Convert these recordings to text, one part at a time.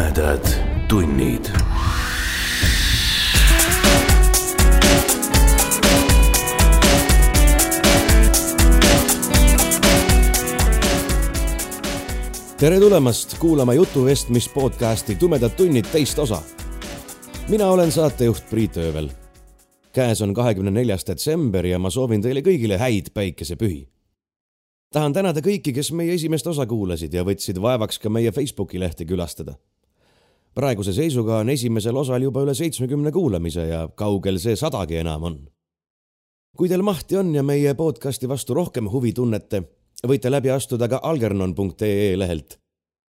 tumedad tunnid. tere tulemast kuulama jutuvestmis podcasti Tumedad tunnid teist osa. mina olen saatejuht Priit Öövel. käes on kahekümne neljas detsember ja ma soovin teile kõigile häid päikesepühi. tahan tänada kõiki, kes meie esimest osa kuulasid ja võtsid vaevaks ka meie Facebooki lehte külastada. Praeguse seisuga on esimesel osal juba üle seitsmekümne kuulamise ja kaugel see sadagi enam on. kui teil mahti on ja meie podcasti vastu rohkem huvi tunnete võite läbi astuda ka algernon.ee lehelt,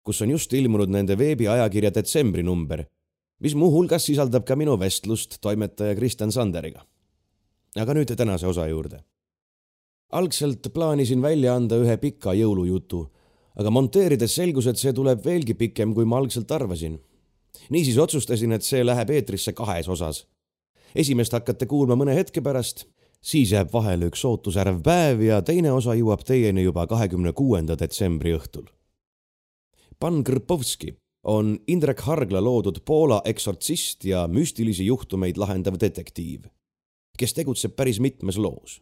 kus on just ilmunud nende veebiajakirja detsembri number, mis muuhulgas sisaldab ka minu vestlust toimetaja Kristjan Sanderiga. aga nüüd tänase osa juurde. algselt plaanisin välja anda ühe pika jõulujutu, aga monteerides selgus, et see tuleb veelgi pikem, kui ma algselt arvasin. Niisiis otsustasin, et see läheb eetrisse kahes osas. esimest hakkate kuulma mõne hetke pärast siis jääb vahele üks ootusärv päev ja teine osa jõuab teieni juba kahekümne kuuenda detsembri õhtul. Pan Krpovski on Indrek Hargla loodud Poola eksortsist ja müstilisi juhtumeid lahendav detektiiv, kes tegutseb päris mitmes loos.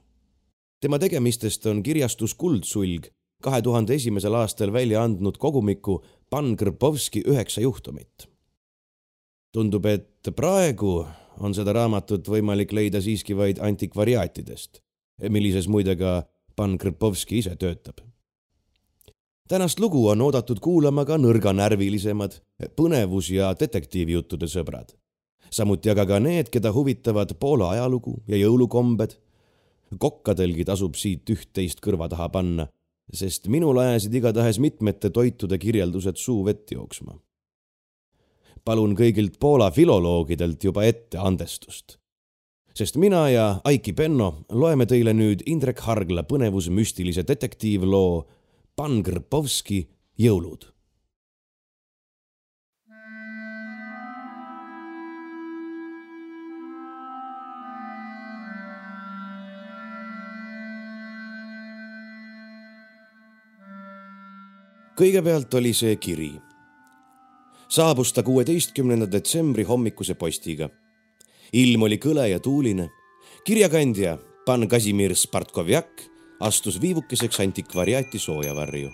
tema tegemistest on kirjastus Kuldsulg kahe tuhande esimesel aastal välja andnud kogumiku Pan Krpovski üheksa juhtumit. Tundub, et praegu on seda raamatut võimalik leida siiski vaid antikvariaatidest, millises muide ka pan Krpovski ise töötab. tänast lugu on oodatud kuulama ka nõrganärvilisemad põnevus- ja detektiivjuttude sõbrad. samuti aga ka need, keda huvitavad Poola ajalugu ja jõulukombed. kokkadelgi tasub siit üht-teist kõrva taha panna, sest minul ajasid igatahes mitmete toitude kirjeldused suu vett jooksma palun kõigilt Poola filoloogidelt juba ette andestust. sest mina ja Aiki Penno loeme teile nüüd Indrek Hargla põnevusmüstilise detektiivloo Pan Krpovski jõulud kõigepealt oli see kiri saabus ta kuueteistkümnenda detsembri hommikuse postiga. ilm oli kõle ja tuuline. kirjakandja pan Kasimir Spartkovjak astus viivukeseks antikvariaati soojavarju,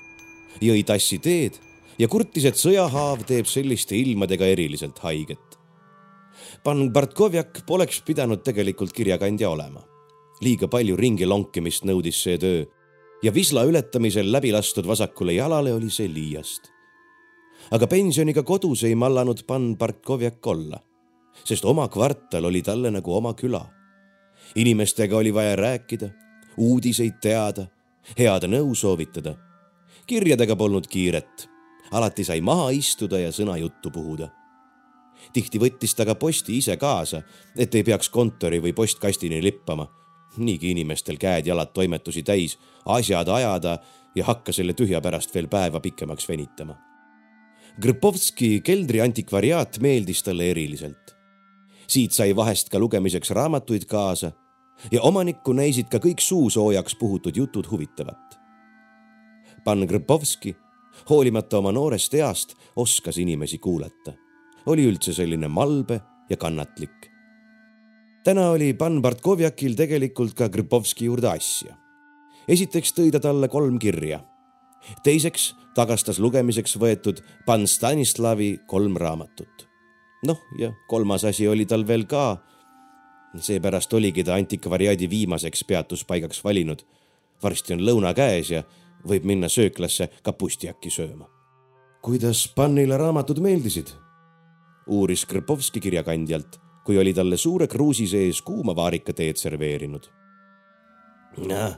jõi tassi teed ja kurtis, et sõjahaav teeb selliste ilmadega eriliselt haiget. pan Bartkovjak poleks pidanud tegelikult kirjakandja olema. liiga palju ringi lonkimist nõudis see töö ja visla ületamisel läbi lastud vasakule jalale oli see liiast aga pensioniga kodus ei mallanud pan Bartkovjak olla, sest oma kvartal oli talle nagu oma küla. inimestega oli vaja rääkida, uudiseid teada, head nõu soovitada. kirjadega polnud kiiret, alati sai maha istuda ja sõnajuttu puhuda. tihti võttis ta ka posti ise kaasa, et ei peaks kontori või postkastini lippama. niigi inimestel käed-jalad toimetusi täis, asjad ajada ja hakka selle tühja pärast veel päeva pikemaks venitama Grpovski keldri antikvariaat meeldis talle eriliselt. siit sai vahest ka lugemiseks raamatuid kaasa ja omanikku näisid ka kõik suusoojaks puhutud jutud huvitavat. pan Grpovski, hoolimata oma noorest east, oskas inimesi kuulata. oli üldse selline malbe ja kannatlik. täna oli pan Bartkovjakil tegelikult ka Grpovski juurde asja. esiteks tõi ta talle kolm kirja. Teiseks tagastas lugemiseks võetud Pan Stanislavi kolm raamatut. noh, ja kolmas asi oli tal veel ka. seepärast oligi ta antikvariaadi viimaseks peatuspaigaks valinud. varsti on lõuna käes ja võib minna sööklasse kapustijakki sööma. kuidas Pannile raamatud meeldisid? uuris Krpovski kirjakandjalt, kui oli talle suure kruusi sees kuuma vaarikateed serveerinud. noh,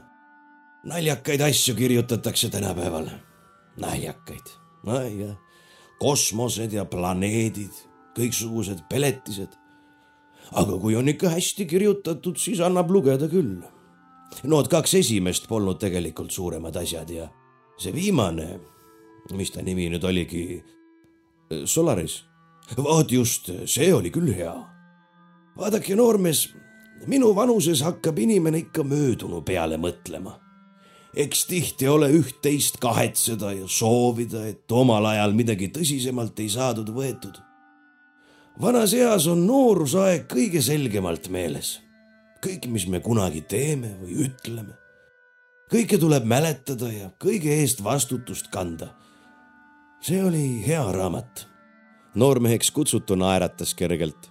naljakaid asju kirjutatakse tänapäeval naljakaid. ai jah, kosmosed ja planeedid, kõiksugused peletised. aga kui on ikka hästi kirjutatud, siis annab lugeda küll. Need kaks esimest polnud tegelikult suuremad asjad ja see viimane, mis ta nimi nüüd oligi, Solaris. vot just, see oli küll hea. vaadake, noormees, minu vanuses hakkab inimene ikka möödunu peale mõtlema eks tihti ole üht-teist kahetseda ja soovida, et omal ajal midagi tõsisemalt ei saadud võetud. vanas eas on noorusaeg kõige selgemalt meeles. kõik, mis me kunagi teeme või ütleme. kõike tuleb mäletada ja kõige eest vastutust kanda. see oli hea raamat. noormeheks kutsutu naeratas kergelt.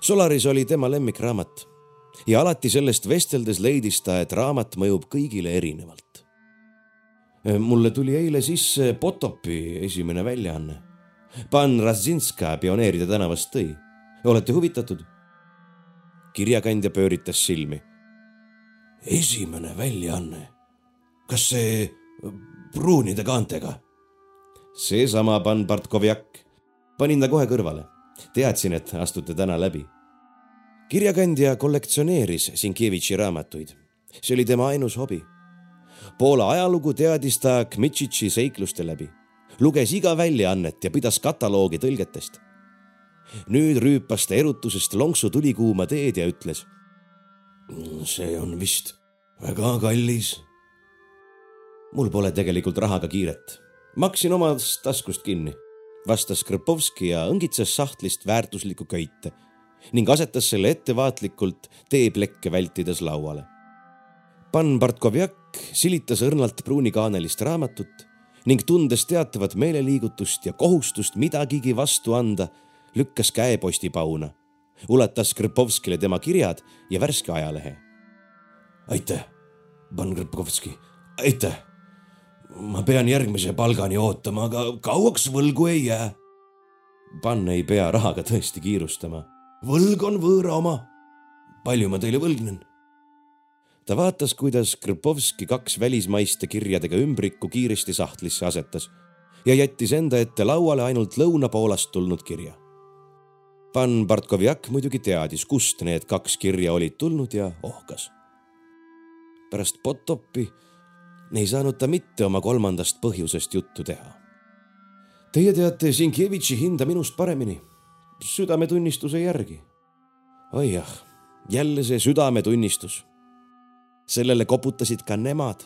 Solaris oli tema lemmikraamat ja alati sellest vesteldes leidis ta, et raamat mõjub kõigile erinevalt. mulle tuli eile sisse Potopi esimene väljaanne. Pan Razinska Pioneeride tänavast tõi. olete huvitatud? kirjakandja pööritas silmi. esimene väljaanne? kas see pruunide kaantega? seesama Pan Bartkovjak. panin ta kohe kõrvale. teadsin, et astute täna läbi kirjakandja kollektsioneeris Sienkiewiczi raamatuid. see oli tema ainus hobi. Poola ajalugu teadis ta Kmitšitši seikluste läbi, luges iga väljaannet ja pidas kataloogi tõlgetest. nüüd rüüpas ta erutusest lonksu tulikuuma teed ja ütles. see on vist väga kallis. mul pole tegelikult rahaga kiiret, maksin omast taskust kinni, vastas Krpovski ja õngitses sahtlist väärtuslikku köite ning asetas selle ettevaatlikult teeplekke vältides lauale. Pan Bartkovjak silitas õrnalt pruunikaanelist raamatut ning tundes teatavat meeleliigutust ja kohustust midagigi vastu anda, lükkas käeposti pauna, ulatas Krpovskile tema kirjad ja värske ajalehe. aitäh, Pan Krpovski, aitäh. ma pean järgmise palgani ootama, aga kauaks võlgu ei jää. Pan ei pea rahaga tõesti kiirustama võlg on võõra oma. palju ma teile võlgnen? ta vaatas, kuidas Krpovski kaks välismaiste kirjadega ümbrikku kiiresti sahtlisse asetas ja jättis enda ette lauale ainult Lõuna-Poolast tulnud kirja. Pan Bartkovjak muidugi teadis, kust need kaks kirja olid tulnud ja ohkas. pärast Potopi ei saanud ta mitte oma kolmandast põhjusest juttu teha. Teie teate Sienkiewiczi hinda minust paremini südametunnistuse järgi. oi jah, jälle see südametunnistus. sellele koputasid ka nemad,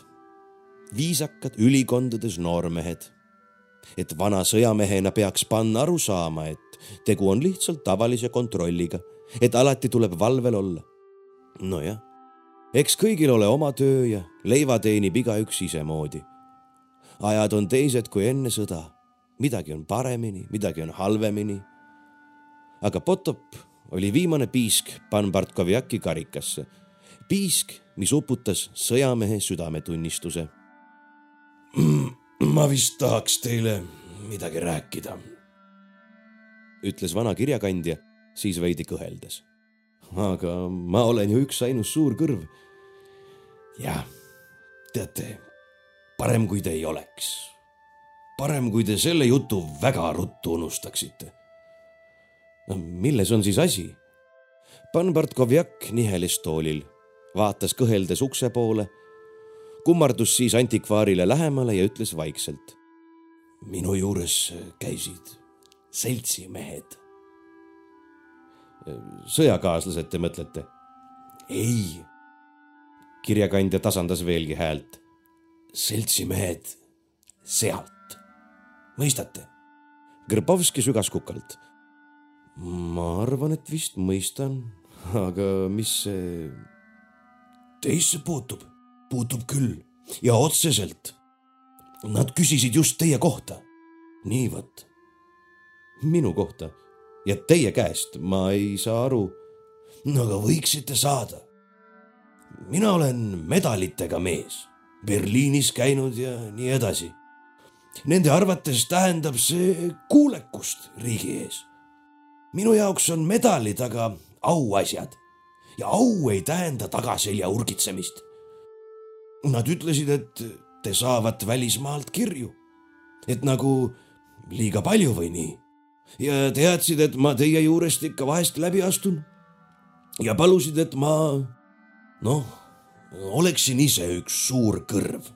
viisakad ülikondades noormehed. et vana sõjamehena peaks panna aru saama, et tegu on lihtsalt tavalise kontrolliga, et alati tuleb valvel olla. nojah, eks kõigil ole oma töö ja leiva teenib igaüks isemoodi. ajad on teised kui enne sõda midagi on paremini, midagi on halvemini aga Potop oli viimane piisk Pan Bartkovjaki karikasse. piisk, mis uputas sõjamehe südametunnistuse. ma vist tahaks teile midagi rääkida, ütles vana kirjakandja, siis veidi kõheldes. aga ma olen ju üksainus suur kõrv. jah, teate, parem kui te ei oleks. parem, kui te selle jutu väga ruttu unustaksite milles on siis asi? Pan Bartkovjak nihelis toolil, vaatas kõheldes ukse poole, kummardus siis antikvaarile lähemale ja ütles vaikselt. minu juures käisid seltsimehed. sõjakaaslased, te mõtlete? ei. kirjakandja tasandas veelgi häält. seltsimehed sealt, mõistate? Grbovski sügas kukalt ma arvan, et vist mõistan, aga mis see teisse puutub? puutub küll ja otseselt. Nad küsisid just teie kohta. nii vot. minu kohta ja teie käest ma ei saa aru. no aga võiksite saada. mina olen medalitega mees, Berliinis käinud ja nii edasi. Nende arvates tähendab see kuulekust riigi ees minu jaoks on medalid aga auasjad ja au ei tähenda tagaselja urgitsemist. Nad ütlesid, et te saavat välismaalt kirju, et nagu liiga palju või nii ja teadsid, et ma teie juurest ikka vahest läbi astun ja palusid, et ma noh, oleksin ise üks suur kõrv.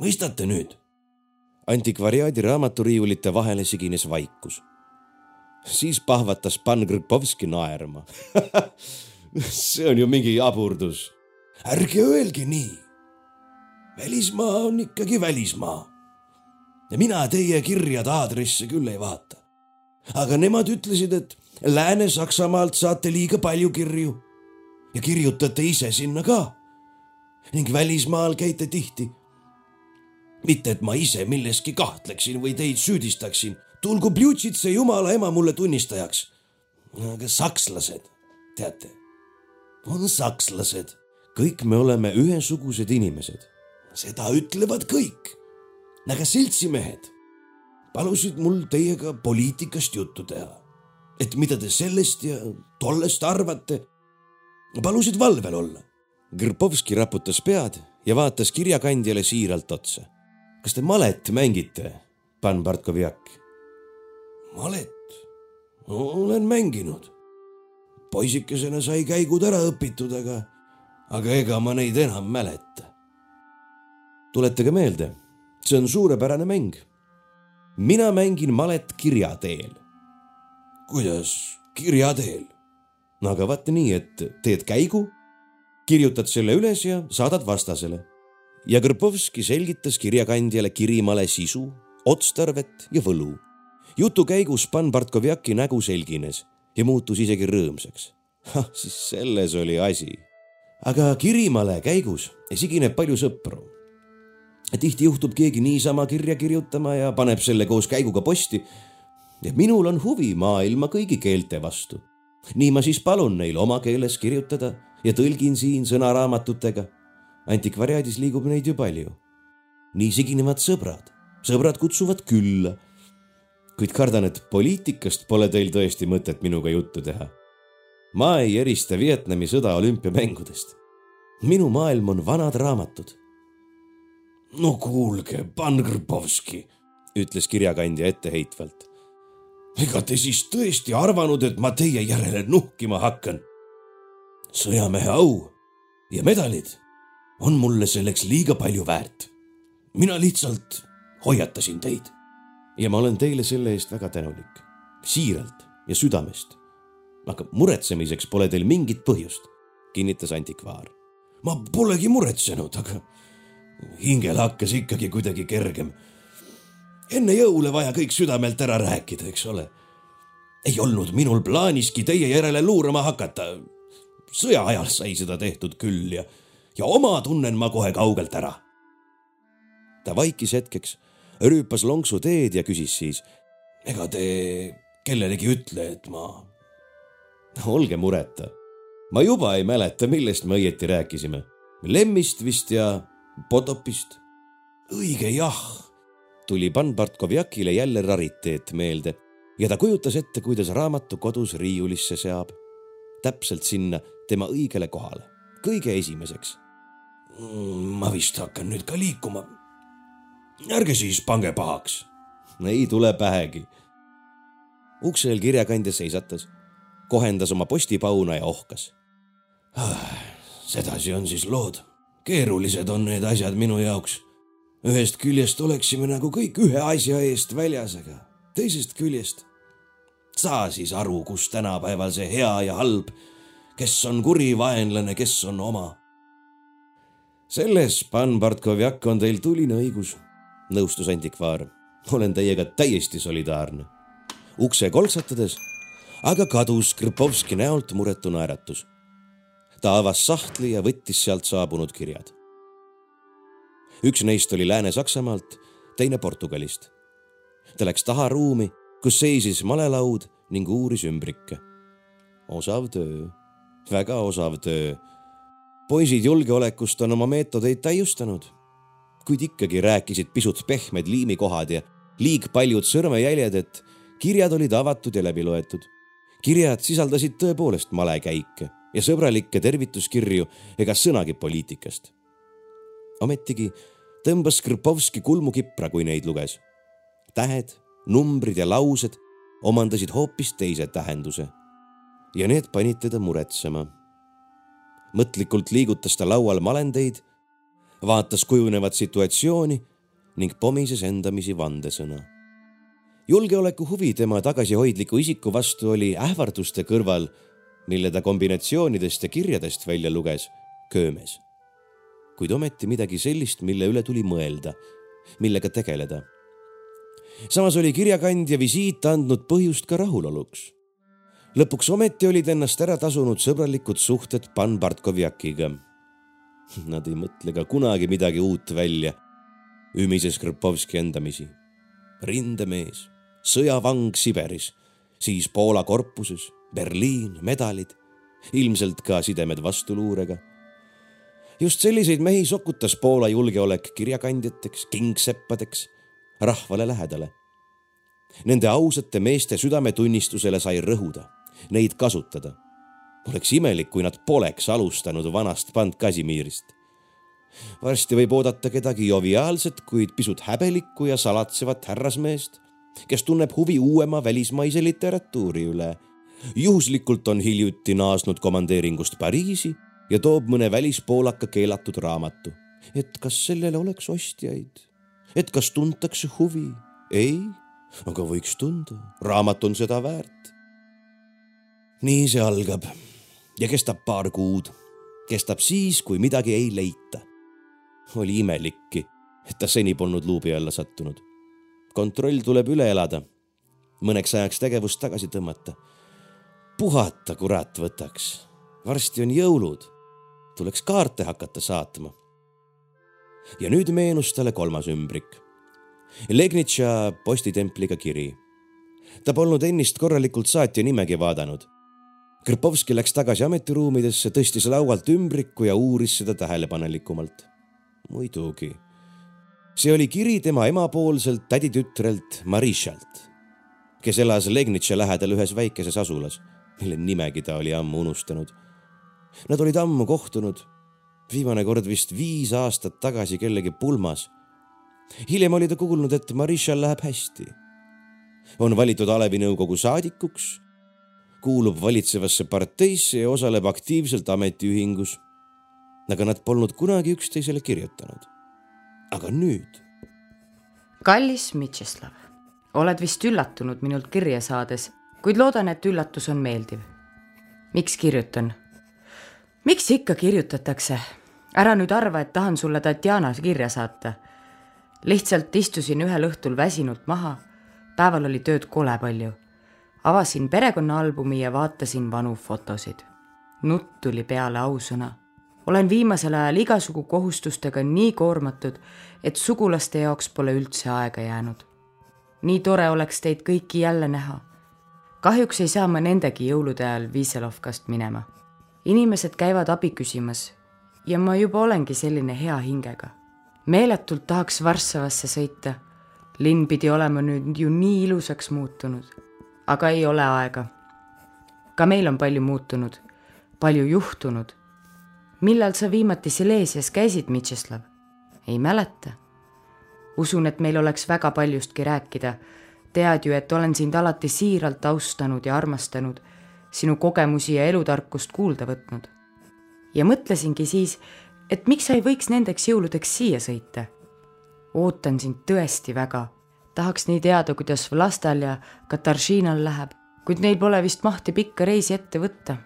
mõistate nüüd? antikvariaadi raamaturiiulite vahele sigines vaikus siis pahvatas Pan Grpovski naerma see on ju mingi jaburdus. ärge öelge nii. välismaa on ikkagi välismaa. ja mina teie kirjade aadresse küll ei vaata. aga nemad ütlesid, et Lääne-Saksamaalt saate liiga palju kirju ja kirjutate ise sinna ka. ning välismaal käite tihti. mitte, et ma ise milleski kahtleksin või teid süüdistaksin, tulgu Bljutšitse jumala ema mulle tunnistajaks. aga sakslased, teate, on sakslased, kõik me oleme ühesugused inimesed. seda ütlevad kõik. aga seltsimehed palusid mul teiega poliitikast juttu teha et mida te sellest ja tollest arvate. palusid valvel olla. Grbovski raputas pead ja vaatas kirjakandjale siiralt otsa. kas te malet mängite, pan Bartkovjak? Malet? olen mänginud. poisikesena sai käigud ära õpitud, aga, aga ega ma neid enam mäleta. tuletage meelde, see on suurepärane mäng. mina mängin malet kirja teel kuidas kirja teel? no aga vaata nii, et teed käigu, kirjutad selle üles ja saadad vastasele. ja Kõrpovski selgitas kirjakandjale kirimale sisu, otstarvet ja võlu. Jutu käigus Pan Bartkovjaki nägu selgines ja muutus isegi rõõmsaks. ah, siis selles oli asi. aga kirimale käigus sigineb palju sõpru. tihti juhtub keegi niisama kirja kirjutama ja paneb selle koos käiguga posti ja minul on huvi maailma kõigi keelte vastu. nii ma siis palun neil oma keeles kirjutada ja tõlgin siin sõnaraamatutega. antikvariaadis liigub neid ju palju. nii siginevad sõbrad, sõbrad kutsuvad külla. Kuid kardan, et poliitikast pole teil tõesti mõtet minuga juttu teha. ma ei erista Vietnami sõda olümpiamängudest. minu maailm on vanad raamatud. no kuulge, pan Grbovski, ütles kirjakandja etteheitvalt ega te siis tõesti arvanud, et ma teie järele nuhkima hakkan? sõjamehe au ja medalid on mulle selleks liiga palju väärt. mina lihtsalt hoiatasin teid. Ja ma olen teile selle eest väga tänulik, siiralt ja südamest. aga muretsemiseks pole teil mingit põhjust, kinnitas antikvaar. ma polegi muretsenud, aga hingel hakkas ikkagi kuidagi kergem enne jõule vaja kõik südamelt ära rääkida, eks ole. ei olnud minul plaaniski teie järele luurama hakata. sõja ajal sai seda tehtud küll ja, ja oma tunnen ma kohe kaugelt ära. ta vaikis hetkeks, rüüpas lonksu teed ja küsis siis. ega te kellelegi ütle, et ma. olge mureta. ma juba ei mäleta, millest me õieti rääkisime. Lemmist vist ja Potopist. õige jah tuli Pan Bartkovjakile jälle rariteet meelde ja ta kujutas ette, kuidas raamatu kodus riiulisse seab. täpselt sinna tema õigele kohale, kõige esimeseks. ma vist hakkan nüüd ka liikuma. Ärge siis pange pahaks. ei tule pähegi. uksel kirjakandja seisatas, kohendas oma postipauna ja ohkas ah,. sedasi on siis lood. keerulised on need asjad minu jaoks ühest küljest oleksime nagu kõik ühe asja eest väljas, aga teisest küljest saa siis aru, kus tänapäeval see hea ja halb, kes on kuri vaenlane, kes on oma. selles, pan Bartkovjak, on teil tuline õigus, nõustus antikvaar. olen teiega täiesti solidaarne. ukse kolksatades aga kadus Krpovski näolt muretu naeratus. ta avas sahtli ja võttis sealt saabunud kirjad üks neist oli Lääne-Saksamaalt, teine Portugalist. ta läks taha ruumi, kus seisis malelaud ning uuris ümbrikke. osav töö, väga osav töö. poisid julgeolekust on oma meetodeid täiustanud, kuid ikkagi rääkisid pisut pehmed liimikohad ja liig paljud sõrmejäljed, et kirjad olid avatud ja läbi loetud. kirjad sisaldasid tõepoolest malekäike ja sõbralikke tervituskirju ega sõnagi poliitikast ometigi tõmbas Skripovski kulmukipra, kui neid luges. tähed, numbrid ja laused omandasid hoopis teise tähenduse. ja need panid teda muretsema. mõtlikult liigutas ta laual malendeid, vaatas kujunevat situatsiooni ning pomises endamisi vandesõna. julgeoleku huvi tema tagasihoidliku isiku vastu oli ähvarduste kõrval, mille ta kombinatsioonidest ja kirjadest välja luges, köömes kuid ometi midagi sellist, mille üle tuli mõelda, millega tegeleda. samas oli kirjakandja visiit andnud põhjust ka rahuloluks. lõpuks ometi olid ennast ära tasunud sõbralikud suhted pan Bartkovjakiga. Nad ei mõtle ka kunagi midagi uut välja, ümises Krpovski endamisi. rindemees, sõjavang Siberis, siis Poola korpuses, Berliin, medalid ilmselt ka sidemed vastuluurega. just selliseid mehi sokutas Poola julgeolek kirjakandjateks, kingseppadeks, rahvale lähedale. Nende ausate meeste südametunnistusele sai rõhuda, neid kasutada. Oleks imelik, kui nad poleks alustanud vanast pant Kasimirist. varsti võib oodata kedagi joviaalset, kuid pisut häbelikku ja salatsevat härrasmeest, kes tunneb huvi uuema välismaise literatuuri üle juhuslikult on hiljuti naasnud komandeeringust Pariisi ja toob mõne välispoolaka keelatud raamatu. et kas sellele oleks ostjaid, et kas tuntakse huvi? ei, aga võiks tunda, raamat on seda väärt. nii see algab ja kestab paar kuud. kestab siis, kui midagi ei leita. oli imelikki, et ta seni polnud luubi alla sattunud. kontroll tuleb üle elada, mõneks ajaks tegevust tagasi tõmmata puhata kurat võtaks. varsti on jõulud, tuleks kaarte hakata saatma. ja nüüd meenus talle kolmas ümbrik. Legnitša postitempliga kiri. ta polnud ennist korralikult saatja nimegi vaadanud. Krpovski läks tagasi ametiruumidesse, tõstis laualt ümbriku ja uuris seda tähelepanelikumalt. muidugi, see oli kiri tema emapoolselt täditütrelt Marišalt, kes elas Legnitša lähedal ühes väikeses asulas mille nimegi ta oli ammu unustanud. Nad olid ammu kohtunud, viimane kord vist viis aastat tagasi kellegi pulmas. hiljem oli ta kuulnud, et Marishal läheb hästi. on valitud Alevi nõukogu saadikuks, kuulub valitsevasse parteisse ja osaleb aktiivselt ametiühingus. aga nad polnud kunagi üksteisele kirjutanud. aga nüüd? kallis Mitšislav, oled vist üllatunud minult kirja saades kuid loodan, et üllatus on meeldiv. miks kirjutan? miks ikka kirjutatakse? ära nüüd arva, et tahan sulle Tatjana kirja saata. lihtsalt istusin ühel õhtul väsinult maha. päeval oli tööd kole palju. Avasin perekonnaalbumi ja vaatasin vanu fotosid. nutt tuli peale ausõna. olen viimasel ajal igasugu kohustustega nii koormatud, et sugulaste jaoks pole üldse aega jäänud. nii tore oleks teid kõiki jälle näha kahjuks ei saa ma nendegi jõulude ajal Viiselovkast minema. inimesed käivad abi küsimas ja ma juba olengi selline hea hingega. meeletult tahaks Varssavasse sõita. linn pidi olema nüüd ju nii ilusaks muutunud, aga ei ole aega. ka meil on palju muutunud, palju juhtunud. millal sa viimati Silesias käisid, Mitšislav? ei mäleta. usun, et meil oleks väga paljustki rääkida tead ju, et olen sind alati siiralt austanud ja armastanud, sinu kogemusi ja elutarkust kuulda võtnud. ja mõtlesingi siis, et miks sa ei võiks nendeks jõuludeks siia sõita. ootan sind tõesti väga, tahaks nii teada, kuidas Vlastal ja Kataržinal läheb, kuid neil pole vist mahti pikka reisi ette võtta.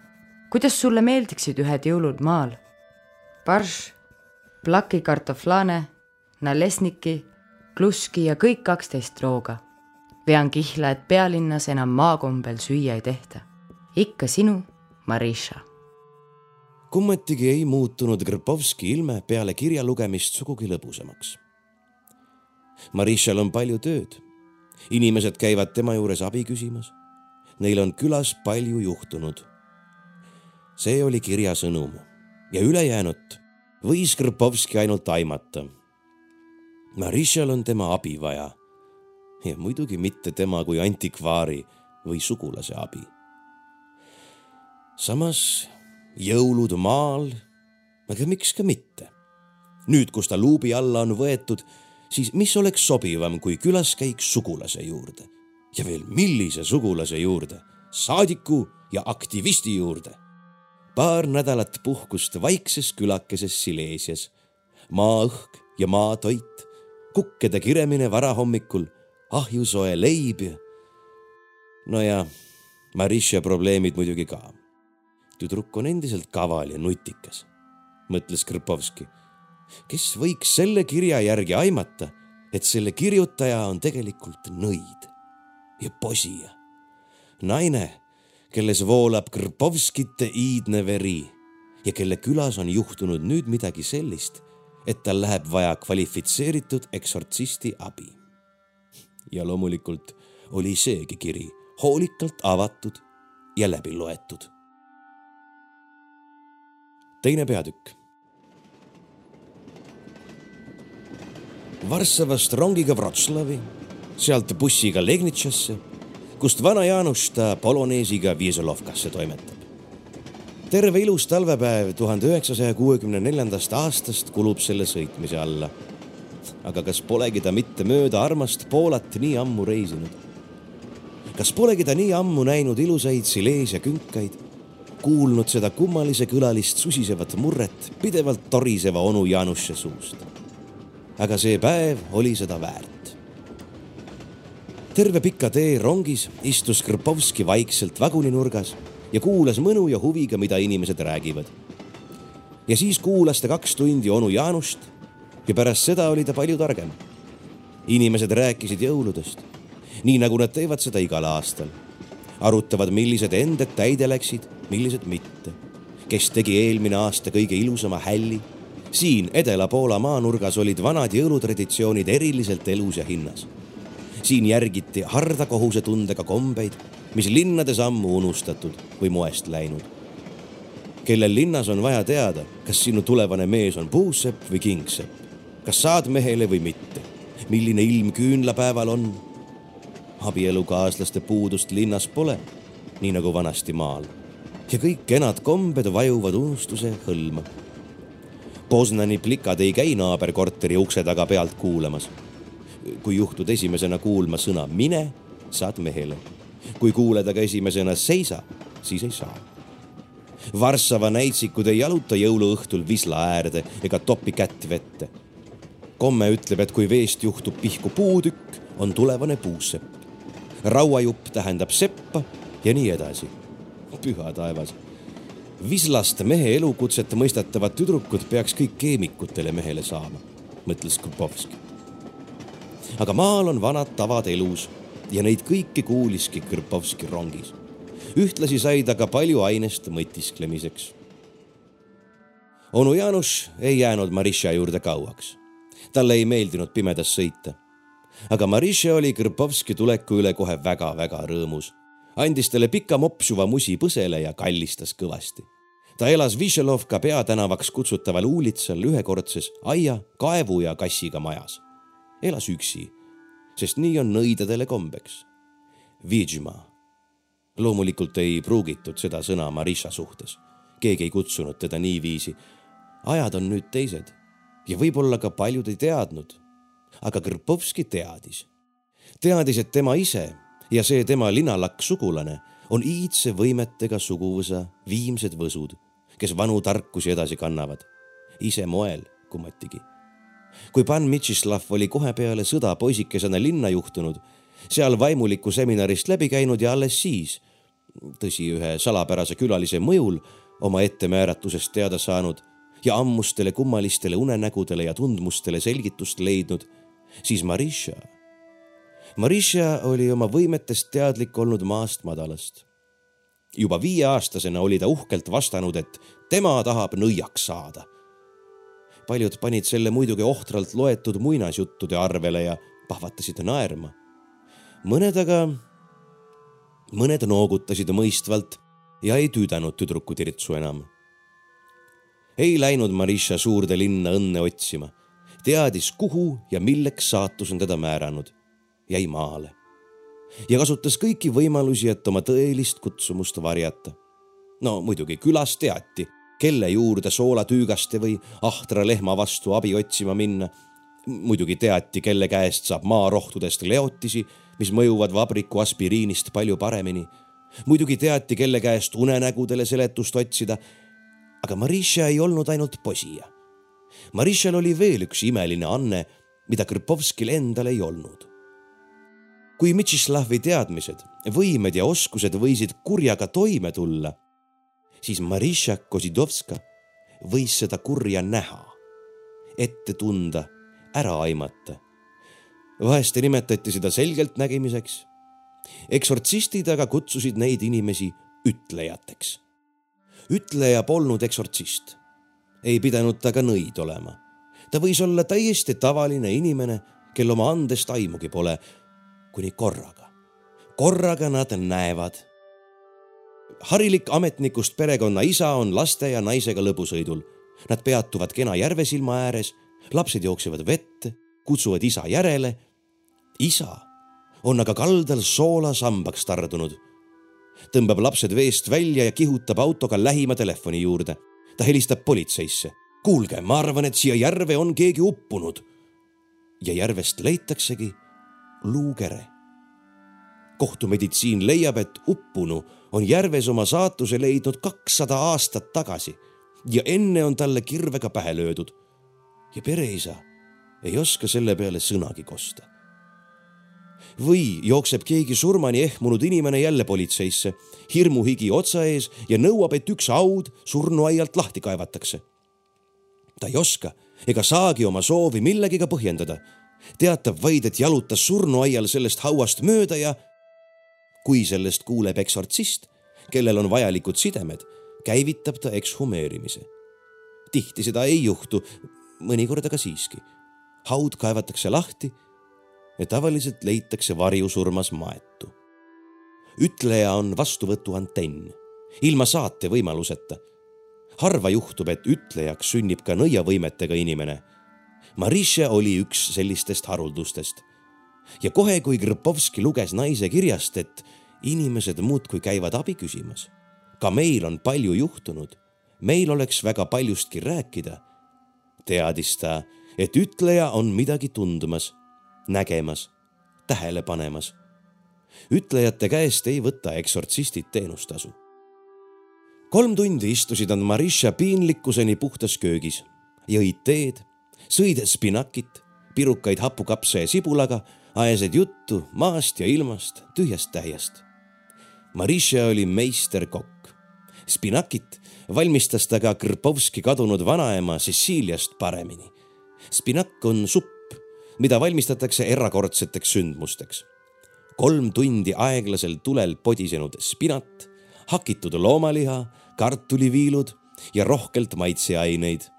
kuidas sulle meeldiksid ühed jõulud maal? Barš, plaki kartoflane, nalesniki, kluski ja kõik kaksteist rooga vean kihla, et pealinnas enam maakombel süüa ei tehta. ikka sinu, Marisha. kummatigi ei muutunud Grpovski ilme peale kirja lugemist sugugi lõbusamaks. Marishal on palju tööd. inimesed käivad tema juures abi küsimas. Neil on külas palju juhtunud. see oli kirja sõnum ja ülejäänut võis Grpovski ainult aimata. Marishal on tema abi vaja ja muidugi mitte tema kui antikvaari või sugulase abi. samas jõulud maal, aga miks ka mitte. nüüd, kus ta luubi alla on võetud, siis mis oleks sobivam kui külaskäik sugulase juurde ja veel millise sugulase juurde, saadiku ja aktivisti juurde. paar nädalat puhkust vaikses külakeses Silesias, maaõhk ja maatoit, kukkede kiremine varahommikul ahjusoe leib ja. no ja Marisha probleemid muidugi ka. tüdruk on endiselt kaval ja nutikas, mõtles Krpovski. Kes võiks selle kirja järgi aimata, et selle kirjutaja on tegelikult nõid ja posija, naine, kelles voolab Krpovskite iidne veri ja kelle külas on juhtunud nüüd midagi sellist, et tal läheb vaja kvalifitseeritud eksortsisti abi. ja loomulikult oli seegi kiri hoolikalt avatud ja läbi loetud. teine peatükk. Varssavast rongiga Wroclawi, sealt bussiga Legnitšasse, kust vana Jaanus ta poloneesiga Viezolovkasse toimetab. terve ilus talvepäev tuhande üheksasaja kuuekümne neljandast aastast kulub selle sõitmise alla. aga kas polegi ta mitte mööda armast Poolat nii ammu reisinud? kas polegi ta nii ammu näinud ilusaid Sileesia künkaid, kuulnud seda kummalise kõlalist susisevat murret pidevalt toriseva onu Jaanuse suust. Aga see päev oli seda väärt. terve pika tee rongis istus Krpovski vaikselt vaguninurgas ja kuulas mõnu ja huviga, mida inimesed räägivad. ja siis kuulas ta kaks tundi onu Jaanust ja pärast seda oli ta palju targem. inimesed rääkisid jõuludest nii nagu nad teevad seda igal aastal. arutavad, millised ended täide läksid, millised mitte. kes tegi eelmine aasta kõige ilusama hälli. Siin Edela-Poola maanurgas olid vanad jõulutraditsioonid eriliselt elus ja hinnas. siin järgiti harda kohusetundega kombeid, mis linnades ammu unustatud või moest läinud kellel linnas on vaja teada, kas sinu tulevane mees on puusepp või kingsepp, kas saad mehele või mitte, milline ilm küünlapäeval on abielukaaslaste puudust linnas pole, nii nagu vanasti maal. ja kõik kenad kombed vajuvad unustuse hõlma. Poznani plikad ei käi naaberkorteri ukse taga pealt kuulamas. kui juhtud esimesena kuulma sõna mine, saad mehele. kui kuuled aga esimesena seisa, siis ei saa. Varssava näitsikud ei jaluta jõuluõhtul visla äärde ega topi kätt vette. komme ütleb, et kui veest juhtub pihku puutükk, on tulevane puusepp rauajupp tähendab seppa ja nii edasi. püha taevas. Vislast mehe elukutset mõistatavad tüdrukud peaks kõik keemikutele mehele saama, mõtles Krpovski. aga maal on vanad tavad elus ja neid kõiki kuuliski Krpovski rongis. ühtlasi sai ta ka palju ainest mõtisklemiseks. onu Jaanus ei jäänud Marisha juurde kauaks. talle ei meeldinud pimedas sõita aga Marisha oli Krpovski tuleku üle kohe väga-väga rõõmus. andis talle pika mopsuva musi põsele ja kallistas kõvasti. Ta elas Višelovka peatänavaks kutsutaval uulitsal ühekordses aia, kaevu ja kassiga majas. elas üksi, sest nii on nõidadele kombeks. Vidžma. loomulikult ei pruugitud seda sõna Marisha suhtes. keegi ei kutsunud teda niiviisi. ajad on nüüd teised ja võib-olla ka paljud ei teadnud aga Krpovski teadis. teadis, et tema ise ja see tema linalakk sugulane on iidse võimetega suguvõsa viimsed võsud, kes vanu tarkusi edasi kannavad. ise moel kummatigi. kui pan Mitšislav oli kohe peale sõda poisikesena linna juhtunud, seal vaimuliku seminarist läbi käinud ja alles siis, tõsi, ühe salapärase külalise mõjul oma ettemääratusest teada saanud ja ammustele kummalistele unenägudele ja tundmustele selgitust leidnud siis Marisha. Marisha oli oma võimetest teadlik olnud maast madalast. juba viieaastasena oli ta uhkelt vastanud, et tema tahab nõiaks saada. paljud panid selle muidugi ohtralt loetud muinasjuttude arvele ja pahvatasid naerma. mõned aga, mõned noogutasid mõistvalt ja ei tüüdanud tüdruku tirtsu enam. ei läinud Marisha suurde linna õnne otsima teadis, kuhu ja milleks saatus on teda määranud, jäi maale ja kasutas kõiki võimalusi, et oma tõelist kutsumust varjata. no muidugi külas teati, kelle juurde soolatüügaste või ahtra lehma vastu abi otsima minna. muidugi teati, kelle käest saab maarohtudest leotisi, mis mõjuvad vabriku aspiriinist palju paremini. muidugi teati, kelle käest unenägudele seletust otsida. aga Marisha ei olnud ainult posija Marishal oli veel üks imeline anne, mida Krpovskil endal ei olnud. Kui Mitšislavi teadmised, võimed ja oskused võisid kurjaga toime tulla, siis Marisha Kozidovska võis seda kurja näha ette tunda, ära aimata. vahest nimetati seda selgeltnägimiseks. eksortsistid aga kutsusid neid inimesi ütlejateks. ütleja polnud eksortsist. ei pidanud ta ka nõid olema. ta võis olla täiesti tavaline inimene, kel oma andest aimugi pole, kuni korraga. korraga nad näevad harilik ametnikust perekonna isa on laste ja naisega lõbusõidul. Nad peatuvad kena järvesilma ääres, lapsed jooksevad vette, kutsuvad isa järele. isa on aga kaldal soolasambaks tardunud. tõmbab lapsed veest välja ja kihutab autoga lähima telefoni juurde. ta helistab politseisse. kuulge, ma arvan, et siia järve on keegi uppunud. ja järvest leitaksegi luukere kohtumeditsiin leiab, et uppunu on järves oma saatuse leidnud kakssada aastat tagasi ja enne on talle kirvega pähe löödud. ja pereisa ei oska selle peale sõnagi kosta. või jookseb keegi surmani ehmunud inimene jälle politseisse, hirmuhigi otsa ees ja nõuab, et üks haud surnuaialt lahti kaevatakse. ta ei oska ega saagi oma soovi millegiga põhjendada teatab vaid, et jalutas surnuaial sellest hauast mööda ja kui sellest kuuleb eksortsist, kellel on vajalikud sidemed, käivitab ta ekshumeerimise. tihti seda ei juhtu, mõnikord aga siiski. haud kaevatakse lahti ja tavaliselt leitakse varjusurmas maetu. ütleja on vastuvõtu antenn, ilma saate võimaluseta. harva juhtub, et ütlejaks sünnib ka nõiavõimetega inimene. Marisha oli üks sellistest haruldustest ja kohe, kui Krpovski luges naise kirjast, et inimesed muudkui käivad abi küsimas. ka meil on palju juhtunud, meil oleks väga paljustki rääkida. teadis ta, et ütleja on midagi tundmas, nägemas, tähele panemas. ütlejate käest ei võta eksortsistid teenustasu. kolm tundi istusid nad Marisha piinlikkuseni puhtas köögis, jõid teed, sõid spinakit, pirukaid hapukapsa ja sibulaga ajasid juttu maast ja ilmast, tühjast täiest. Marisha oli meisterkokk. Spinakit valmistas ta ka Krpovski kadunud vanaema Ceciliast paremini. Spinak on supp, mida valmistatakse erakordseteks sündmusteks. kolm tundi aeglasel tulel podisenud spinat, hakitud loomaliha, kartuliviilud ja rohkelt maitseaineid.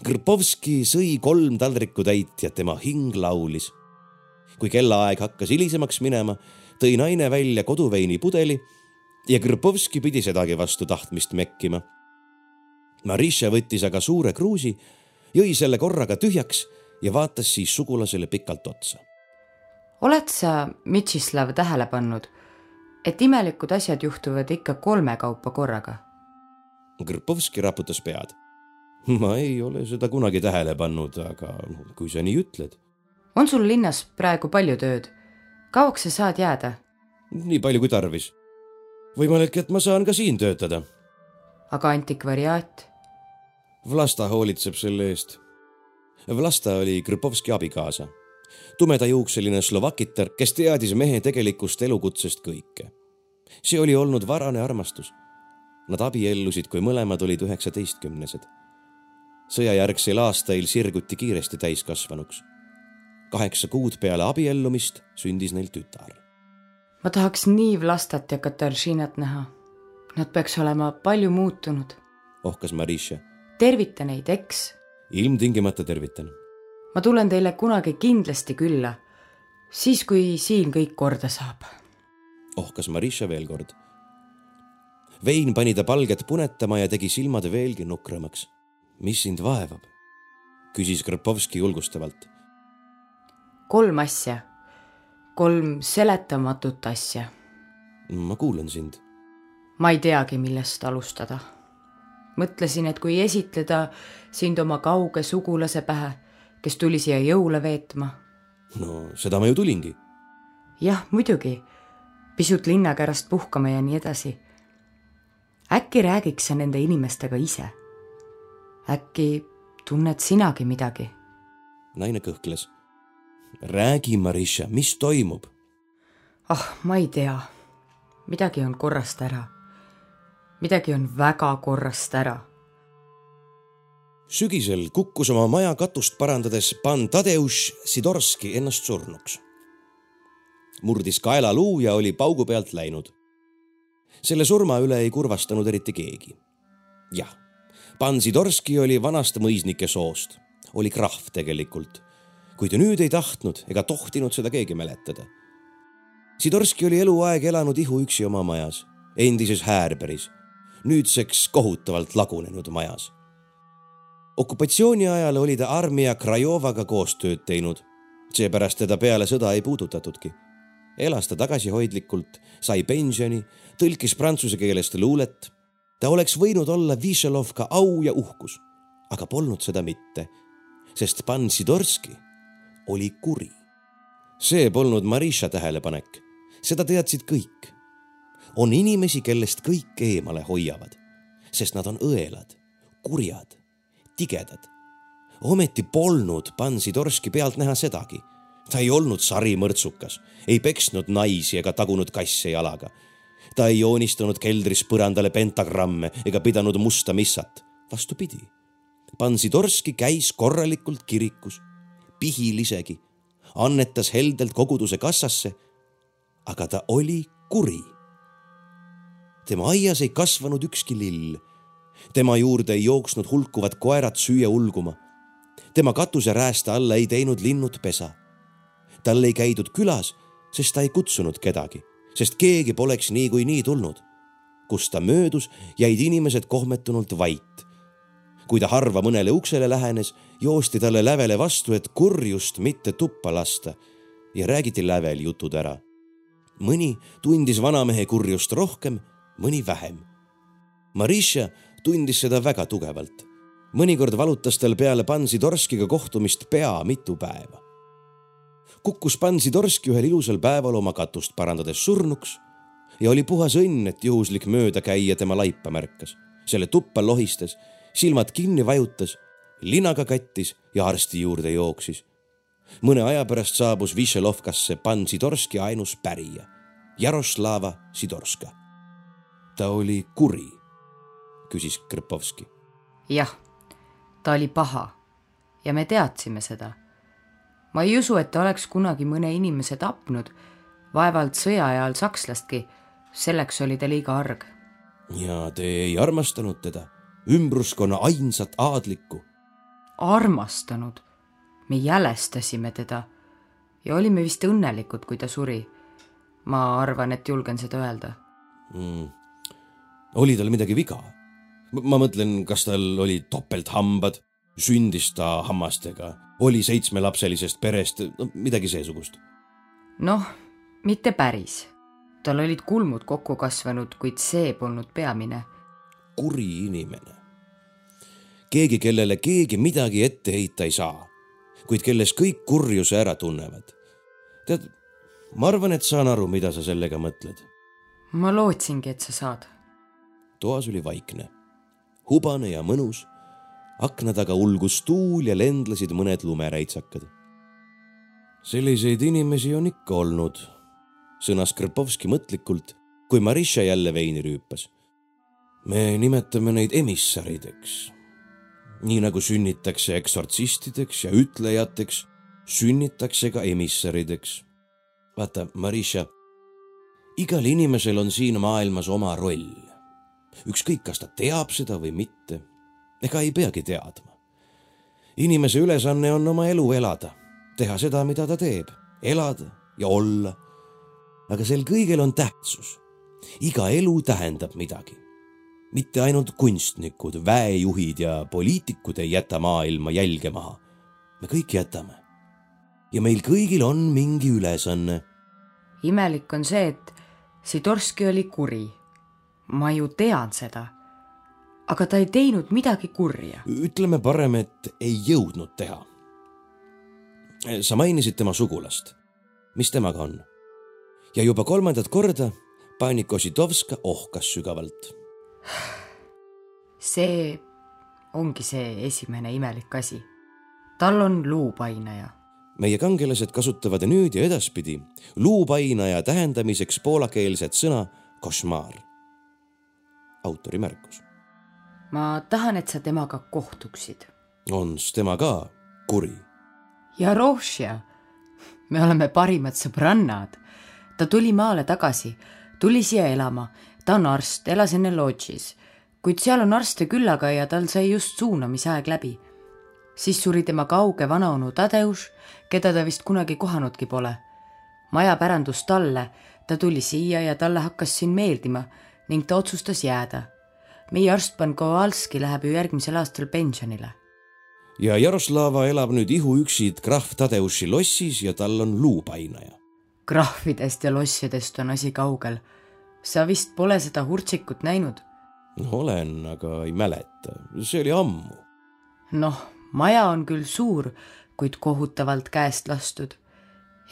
Krpovski sõi kolm taldrikutäit ja tema hing laulis. kui kellaaeg hakkas hilisemaks minema, tõi naine välja koduveinipudeli ja Krpovski pidi sedagi vastu tahtmist mekkima. Marisha võttis aga suure kruusi, jõi selle korraga tühjaks ja vaatas siis sugulasele pikalt otsa. oled sa, Mitšislav, tähele pannud, et imelikud asjad juhtuvad ikka kolme kaupa korraga? Krpovski raputas pead. Ma ei ole seda kunagi tähele pannud, aga kui sa nii ütled. on sul linnas praegu palju tööd? kauaks sa saad jääda? nii palju kui tarvis. võimalik, et ma saan ka siin töötada. aga antikvariaat? Vlasta hoolitseb selle eest. Vlasta oli Krpovski abikaasa, tumedajuukseline slovakitar, kes teadis mehe tegelikust elukutsest kõike. see oli olnud varane armastus. Nad abiellusid, kui mõlemad olid üheksateistkümnesed. Sõjajärgsel aastail sirguti kiiresti täiskasvanuks kaheksa kuud peale abiellumist sündis neil tütar. ma tahaks nii Vlastat ja Kataržinat näha. Nad peaks olema palju muutunud. ohkas Marisha. tervita neid, eks? ilmtingimata tervitan. ma tulen teile kunagi kindlasti külla, siis kui siin kõik korda saab. ohkas Marisha veel kord. vein pani ta palget punetama ja tegi silmad veelgi nukramaks. Mis sind vaevab? küsis Krpovski julgustavalt kolm asja, kolm seletamatut asja. ma kuulan sind. ma ei teagi, millest alustada. mõtlesin, et kui esitleda sind oma kauge sugulase pähe, kes tuli siia jõule veetma. no seda ma ju tulingi. jah, muidugi, pisut linnakärast puhkama ja nii edasi. äkki räägiks sa nende inimestega ise? Äkki tunned sinagi midagi? naine kõhkles räägi, Marisha, mis toimub? ah, ma ei tea. midagi on korrast ära. midagi on väga korrast ära. sügisel kukkus oma maja katust parandades pan Tadeusz Sidorski ennast surnuks. murdis kaelaluu ja oli paugu pealt läinud. selle surma üle ei kurvastanud eriti keegi. jah, pan Sidorski oli vanast mõisnike soost, oli krahv tegelikult, kuid nüüd ei tahtnud ega tohtinud seda keegi mäletada. Sidorski oli eluaeg elanud ihuüksi oma majas, endises Häärberis, nüüdseks kohutavalt lagunenud majas okupatsiooni ajal oli ta Armia Krajovaga koostööd teinud, seepärast teda peale sõda ei puudutatudki. elas ta tagasihoidlikult, sai pensioni, tõlkis prantsuse keelest luulet. Ta oleks võinud olla Višelov ka au ja uhkus, aga polnud seda mitte, sest pan Sidorski oli kuri. see polnud Marisha tähelepanek, seda teadsid kõik. on inimesi, kellest kõik eemale hoiavad, sest nad on õelad, kurjad tigedad. ometi polnud Pansidorski pealt näha sedagi. ta ei olnud sarimõrtsukas, ei peksnud naisi ega tagunud kasse jalaga. Ta ei joonistanud keldris põrandale pentagramme ega pidanud musta missat. vastupidi, Pansidorski käis korralikult kirikus, pihil isegi, annetas heldelt koguduse kassasse. aga ta oli kuri tema aias ei kasvanud ükski lill tema juurde ei jooksnud hulkuvad koerad süüa ulguma. tema katuserääste alla ei teinud linnud pesa. tal ei käidud külas, sest ta ei kutsunud kedagi, sest keegi poleks niikuinii tulnud. kus ta möödus, jäid inimesed kohmetunult vait. kui ta harva mõnele uksele lähenes, joosti talle lävele vastu, et kurjust mitte tuppa lasta ja räägiti lävel jutud ära. mõni tundis vanamehe kurjust rohkem, mõni vähem. Marisha tundis seda väga tugevalt. mõnikord valutas tal peale Pansidorskiga kohtumist pea mitu päeva. Kukkus Pansidorski ühel ilusal päeval oma katust parandades surnuks ja oli puhas õnn, et juhuslik möödakäija tema laipa märkas, selle tuppa lohistas, silmad kinni vajutas, linaga kattis ja arsti juurde jooksis. mõne aja pärast saabus Višelovkasse Pansidorski ainus pärija, Jaroslava Sidorska. ta oli kuri küsis Krpovski. jah, ta oli paha ja me teadsime seda. Ma ei usu, et ta oleks kunagi mõne inimese tapnud, vaevalt sõja ajal sakslastki, selleks oli ta liiga arg. ja te ei armastanud teda, ümbruskonna ainsat aadlikku? armastanud, me jälestasime teda ja olime vist õnnelikud, kui ta suri. ma arvan, et julgen seda öelda mm.. oli tal midagi viga? ma mõtlen, kas tal olid topelthambad, sündis ta hammastega, oli seitsmelapselisest perest, midagi seesugust. noh, mitte päris. tal olid kulmud kokku kasvanud, kuid see polnud peamine. kuri inimene. keegi, kellele keegi midagi ette heita ei saa, kuid kelles kõik kurjuse ära tunnevad. tead, ma arvan, et saan aru, mida sa sellega mõtled. ma lootsingi, et sa saad. toas oli vaikne hubane ja mõnus. Akna taga ulgus tuul ja lendlesid mõned lumeräitsakad. selliseid inimesi on ikka olnud, sõnas Krpovski mõtlikult, kui Marisha jälle veini rüüpas. me nimetame neid emissarideks. nii nagu sünnitakse eksortsistideks ja ütlejateks, sünnitakse ka emissarideks. vaata, Marisha, igal inimesel on siin maailmas oma roll ükskõik, kas ta teab seda või mitte. Ega ei peagi teadma. inimese ülesanne on oma elu elada, teha seda, mida ta teeb, elada ja olla. aga sel kõigel on tähtsus. iga elu tähendab midagi. mitte ainult kunstnikud, väejuhid ja poliitikud ei jäta maailma jälge maha. me kõik jätame. ja meil kõigil on mingi ülesanne. imelik on see, et Sidorski oli kuri ma ju tean seda. Aga ta ei teinud midagi kurja. ütleme parem, et ei jõudnud teha. sa mainisid tema sugulast. mis temaga on? ja juba kolmandat korda pani Kositovska ohkas sügavalt. see ongi see esimene imelik asi. tal on luupainaja meie kangelased kasutavad nüüd ja edaspidi luupainaja tähendamiseks poolakeelset sõna košmaar autori märkus. Ma tahan, et sa temaga kohtuksid. ons tema ka kuri? Jarošja, me oleme parimad sõbrannad. ta tuli maale tagasi, tuli siia elama, ta on arst, elas enne lodžis, kuid seal on arste küllaga ja tal sai just suunamisaeg läbi. siis suri tema kauge vanaonu Tadeusz, keda ta vist kunagi kohanudki pole. maja pärandus talle, ta tuli siia ja talle hakkas siin meeldima ning ta otsustas jääda. Meie arst Pan Kowalski läheb ju järgmisel aastal pensionile ja Jaroslava elab nüüd ihuüksi krahv Tadeuši lossis ja tal on luupainaja. krahvidest ja lossidest on asi kaugel. sa vist pole seda hurtsikut näinud? olen, aga ei mäleta, see oli ammu. noh, maja on küll suur, kuid kohutavalt käest lastud.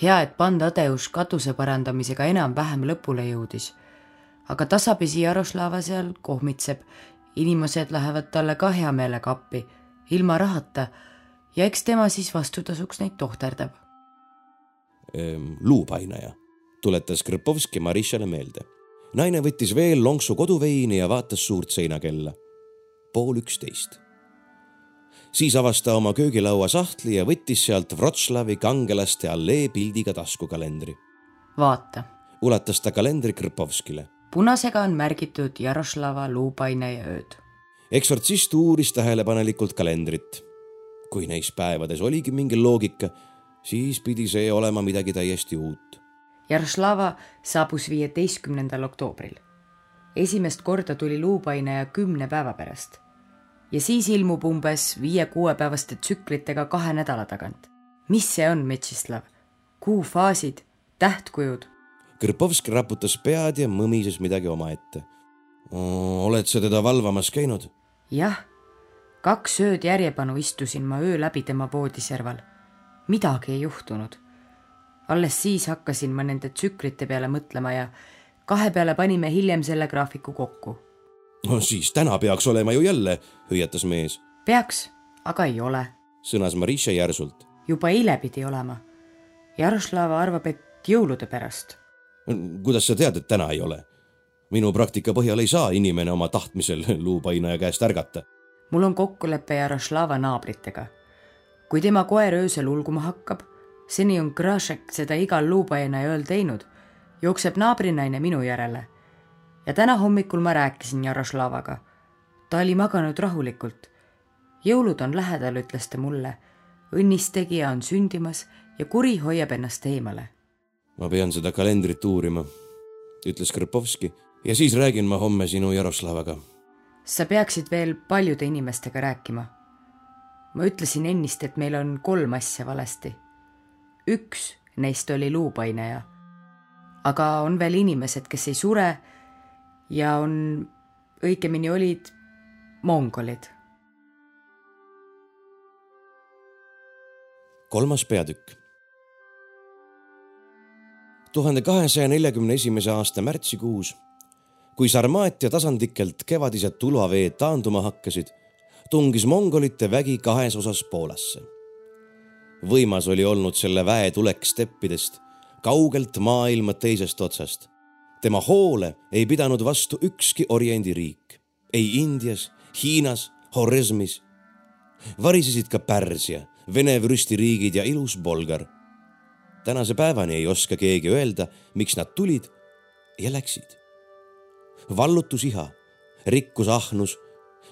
hea, et Pan Tadeuš katuse parandamisega enam-vähem lõpule jõudis. Aga tasapisi Jaroslava seal kohmitseb. inimesed lähevad talle ka hea meelega appi ilma rahata ja eks tema siis vastutasuks neid tohterdab. Ehm, luupainaja, tuletas Krpovski Marissale meelde. naine võttis veel lonksu koduveini ja vaatas suurt seinakella. pool üksteist. siis avas ta oma köögilaua sahtli ja võttis sealt Wroclawi kangelaste allee pildiga taskukalendri. vaata. ulatas ta kalendri Krpovskile. Punasega on märgitud Jaroslava luupainaja ööd eksortsist uuris tähelepanelikult kalendrit. kui neis päevades oligi mingi loogika, siis pidi see olema midagi täiesti uut. Jaroslava saabus viieteistkümnendal oktoobril. esimest korda tuli luupainaja kümne päeva pärast ja siis ilmub umbes viie-kuuepäevaste tsüklitega kahe nädala tagant. mis see on, Metšislav? kuufaasid, tähtkujud? Krpovski raputas pead ja mõmises midagi omaette. oled sa teda valvamas käinud? jah, kaks ööd järjepanu istusin ma öö läbi tema voodiserval. midagi ei juhtunud. alles siis hakkasin ma nende tsüklite peale mõtlema ja kahe peale panime hiljem selle graafiku kokku. no siis täna peaks olema ju jälle, hõiatas mees. peaks, aga ei ole, sõnas Marisha järsult. juba eile pidi olema. Jaroslava arvab, et jõulude pärast. Kuidas sa tead, et täna ei ole? minu praktika põhjal ei saa inimene oma tahtmisel luupainaja käest ärgata. mul on kokkulepe Jaroslava naabritega. kui tema koer öösel ulguma hakkab, seni on Grašek seda igal luupainaja ööl teinud, jookseb naabrinaine minu järele. ja täna hommikul ma rääkisin Jaroslavaga. ta oli maganud rahulikult. jõulud on lähedal, ütles ta mulle. õnnistegija on sündimas ja kuri hoiab ennast eemale. Ma pean seda kalendrit uurima, ütles Krpovski ja siis räägin ma homme sinu Jaroslavaga. sa peaksid veel paljude inimestega rääkima. ma ütlesin ennist, et meil on kolm asja valesti. üks neist oli luupaineja. aga on veel inimesed, kes ei sure ja on, õigemini olid mongolid. kolmas peatükk tuhande kahesaja neljakümne esimese aasta märtsikuus kui Sarmaatia tasandikelt kevadised tulvaveed taanduma hakkasid, tungis mongolite vägi kahes osas Poolasse. võimas oli olnud selle väe tulek steppidest, kaugelt maailma teisest otsast. tema hoole ei pidanud vastu ükski oriendi riik, ei Indias, Hiinas, Horesmis. varisesid ka Pärsia, Vene vürstiriigid ja ilus Bolgar. Tänase päevani ei oska keegi öelda, miks nad tulid ja läksid vallutusiha, rikkusahnus,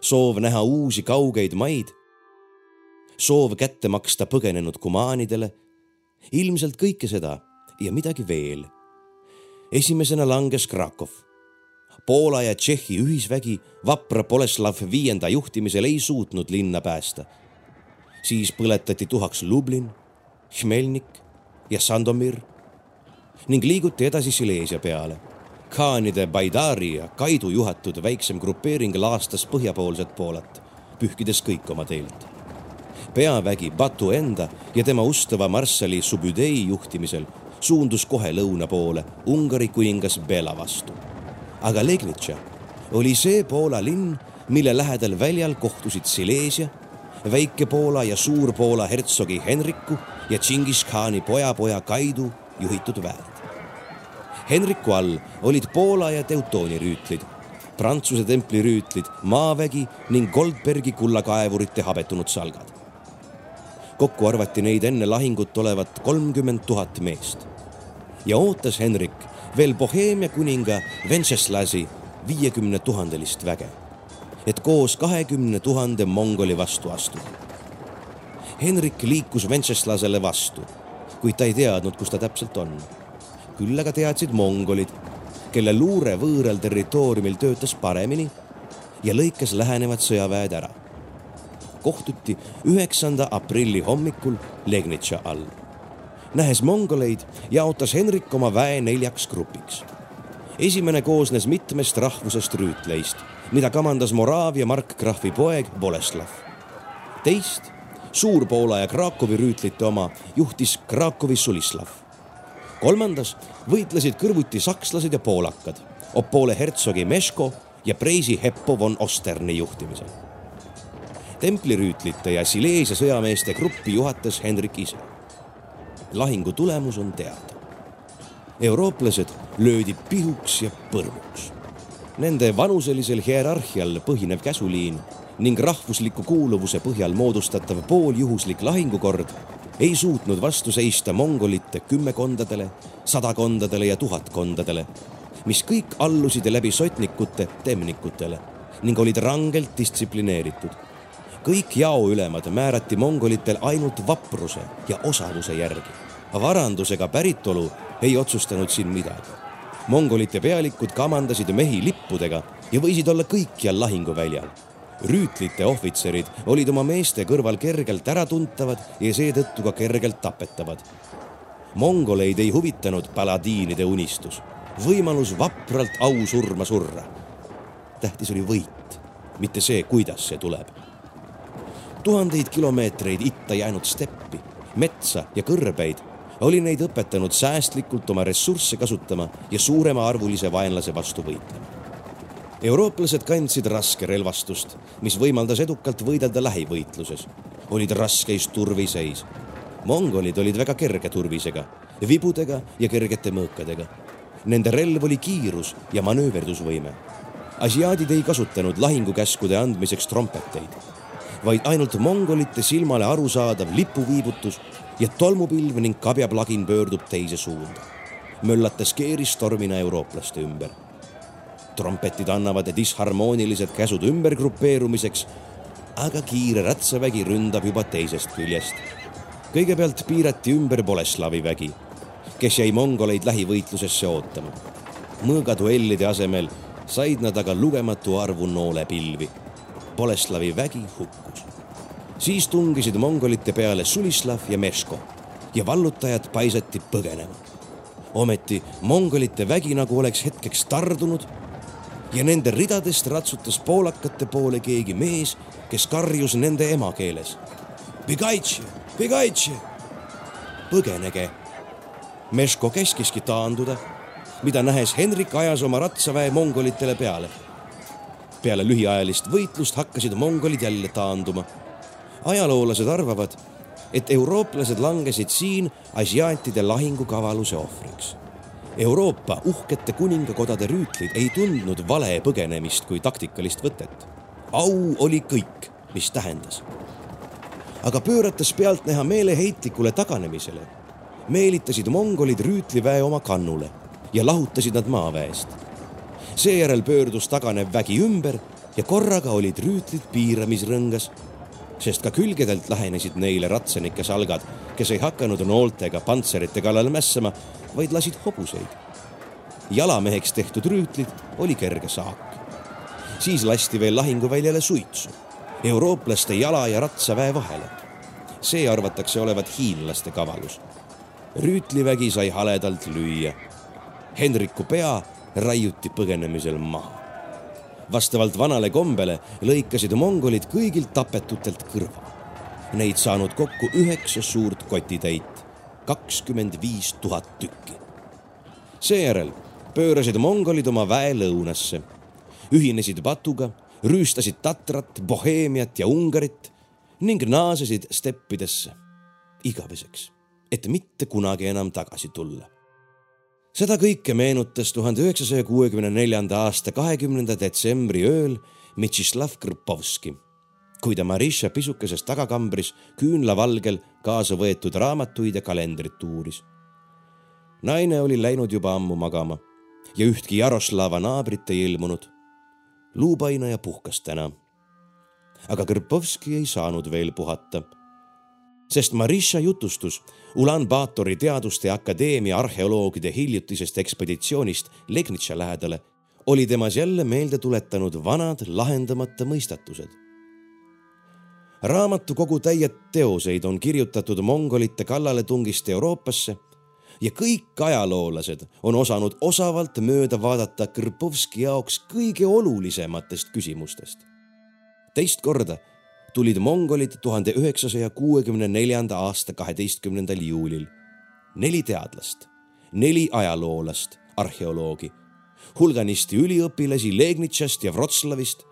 soov näha uusi kaugeid maid, soov kätte maksta põgenenud kumaanidele, ilmselt kõike seda ja midagi veel. esimesena langes Krakow. Poola ja Tšehhi ühisvägi vapra Boleslav viienda juhtimisel ei suutnud linna päästa. siis põletati tuhaks Lublin, Hmelnik ja Sandomir ning liiguti edasi Silesia peale Khaanide Baidari ja Kaidu juhatud väiksem grupeering laastas põhjapoolset Poolat, pühkides kõik oma teelt. peavägi Batu enda ja tema ustava marssali Subüdei juhtimisel suundus kohe lõuna poole Ungari kuningas Bela vastu. aga Legnitša oli see Poola linn, mille lähedal väljal kohtusid Silesia, Väike-Poola ja Suur-Poola hertsogi Henriku ja Tšingis-khaani pojapoja Kaidu juhitud väed. Henriku all olid Poola ja Teutooni rüütlid, Prantsuse templi rüütlid, maavägi ning Goldbergi kullakaevurite habetunud salgad. kokku arvati neid enne lahingut olevat kolmkümmend tuhat meest. ja ootas Henrik veel Boheemia kuninga Venceslasi viiekümne tuhandelist väge, et koos kahekümne tuhande mongoli vastu astuda. Henrik liikus Venceslasele vastu, kuid ta ei teadnud, kus ta täpselt on. küll aga teadsid mongolid, kelle luure võõral territooriumil töötas paremini ja lõikas lähenevad sõjaväed ära. kohtuti üheksanda aprilli hommikul Legnitša all. nähes mongoleid, jaotas Henrik oma väe neljaks grupiks. esimene koosnes mitmest rahvusest rüütleist, mida kamandas Moraavia markgrahvi poeg Boleslav. teist, Suur-Poola ja Krakowi rüütlite oma, juhtis Krakowi Sulislav kolmandas võitlesid kõrvuti sakslased ja poolakad, Opole hertsogi Meško ja preisi Heppo von Osterni juhtimisel. templirüütlite ja Silesia sõjameeste gruppi juhatas Hendrik ise. lahingu tulemus on teada. eurooplased löödi pihuks ja põrmuks. Nende vanuselisel hierarhial põhinev käsuliin ning rahvusliku kuuluvuse põhjal moodustatav pooljuhuslik lahingukord ei suutnud vastu seista mongolite kümmekondadele, sadakondadele ja tuhatkondadele mis kõik allusid läbi sotnikute temnikutele ning olid rangelt distsiplineeritud. kõik jaoülemad määrati mongolitel ainult vapruse ja osaluse järgi. varandusega päritolu ei otsustanud siin midagi. Mongolite pealikud kamandasid mehi lippudega ja võisid olla kõikjal lahinguväljal. rüütlite ohvitserid olid oma meeste kõrval kergelt äratuntavad ja seetõttu ka kergelt tapetavad mongoleid ei huvitanud paladiinide unistus võimalus vapralt ausurma surra. tähtis oli võit, mitte see, kuidas see tuleb. tuhandeid kilomeetreid itta jäänud steppi, metsa ja kõrbeid oli neid õpetanud säästlikult oma ressursse kasutama ja suuremaarvulise vaenlase vastu võitlema. eurooplased kandsid raske relvastust, mis võimaldas edukalt võidelda lähivõitluses. olid raskes turviseis. mongolid olid väga kerge turvisega, vibudega ja kergete mõõkadega Nende relv oli kiirus ja manööverdusvõime. asiaadid ei kasutanud lahingukäskude andmiseks trompeteid, vaid ainult mongolite silmale arusaadav lipuviibutus ja tolmupilv ning kabjaplagin pöördub teise suunda, möllates keeristormina eurooplaste ümber. trompetid annavad disharmoonilised käsud ümbergrupeerumiseks, aga kiire ratsavägi ründab juba teisest küljest. kõigepealt piirati ümber Boleslavi vägi kes jäi mongoleid lähivõitlusesse ootama. mõõgaduellide asemel said nad aga lugematu arvu noolepilvi. Boleslavi vägi hukkus. Siis tungisid mongolite peale Sulislav ja Meško ja vallutajad paisati põgenema. ometi mongolite vägi nagu oleks hetkeks tardunud ja nende ridadest ratsutas poolakate poole keegi mees, kes karjus nende emakeeles. põgenege Meško käskiski taanduda, mida nähes Henrik ajas oma ratsaväe mongolitele peale. peale lühiajalist võitlust hakkasid mongolid jälle taanduma. Ajaloolased arvavad, et eurooplased langesid siin asiaatide lahingukavaluse ohvriks. Euroopa uhkete kuningakodade rüütlid ei tundnud vale põgenemist kui taktikalist võtet. au oli kõik, mis tähendas. aga pöörates pealtnäha meeleheitlikule taganemisele meelitasid mongolid rüütliväe oma kannule ja lahutasid nad maaväest. seejärel pöördus taganev vägi ümber ja korraga olid rüütlid piiramisrõngas, sest ka külgedelt lähenesid neile ratsanike salgad, kes ei hakanud nooltega pantserite kallale mässama, vaid lasid hobuseid. jalameheks tehtud rüütlid oli kerge saak. siis lasti veel lahinguväljale suitsu, eurooplaste jala ja ratsaväe vahele. see arvatakse olevat hiinlaste kavalus rüütlivägi sai haledalt lüüa. Hendriku pea raiuti põgenemisel maha. Vastavalt vanale kombele lõikasid mongolid kõigilt tapetutelt kõrva. Neid saanud kokku üheksa suurt kotitäit, kakskümmend viis tuhat tükki. seejärel pöörasid mongolid oma väe lõunasse, ühinesid Batuga, rüüstasid Tatrat, Boheemiat ja Ungarit ning naasesid steppidesse igaveseks et mitte kunagi enam tagasi tulla. Seda kõike meenutas tuhande üheksasaja kuuekümne neljanda aasta kahekümnenda detsembri ööl Mitšislav Krpovski. kui ta Marisha pisukeses tagakambris küünlavalgel kaasa võetud raamatuid ja kalendrit uuris. naine oli läinud juba ammu magama ja ühtki Jaroslava naabrit ei ilmunud. luupainaja puhkas täna. aga Krpovski ei saanud veel puhata sest Marisha jutustus Ulan-Batori Teaduste Akadeemia arheoloogide hiljutisest ekspeditsioonist Legnitša lähedale oli temas jälle meelde tuletanud vanad lahendamata mõistatused. raamatukogu täied teoseid on kirjutatud mongolite kallaletungist Euroopasse ja kõik ajaloolased on osanud osavalt mööda vaadata Krpovski jaoks kõige olulisematest küsimustest. teist korda tulid mongolid tuhande üheksasaja kuuekümne neljanda aasta kaheteistkümnendal juulil. neli teadlast, neli ajaloolast, arheoloogi, hulganisti üliõpilasi Legnitšast ja Wroclawist,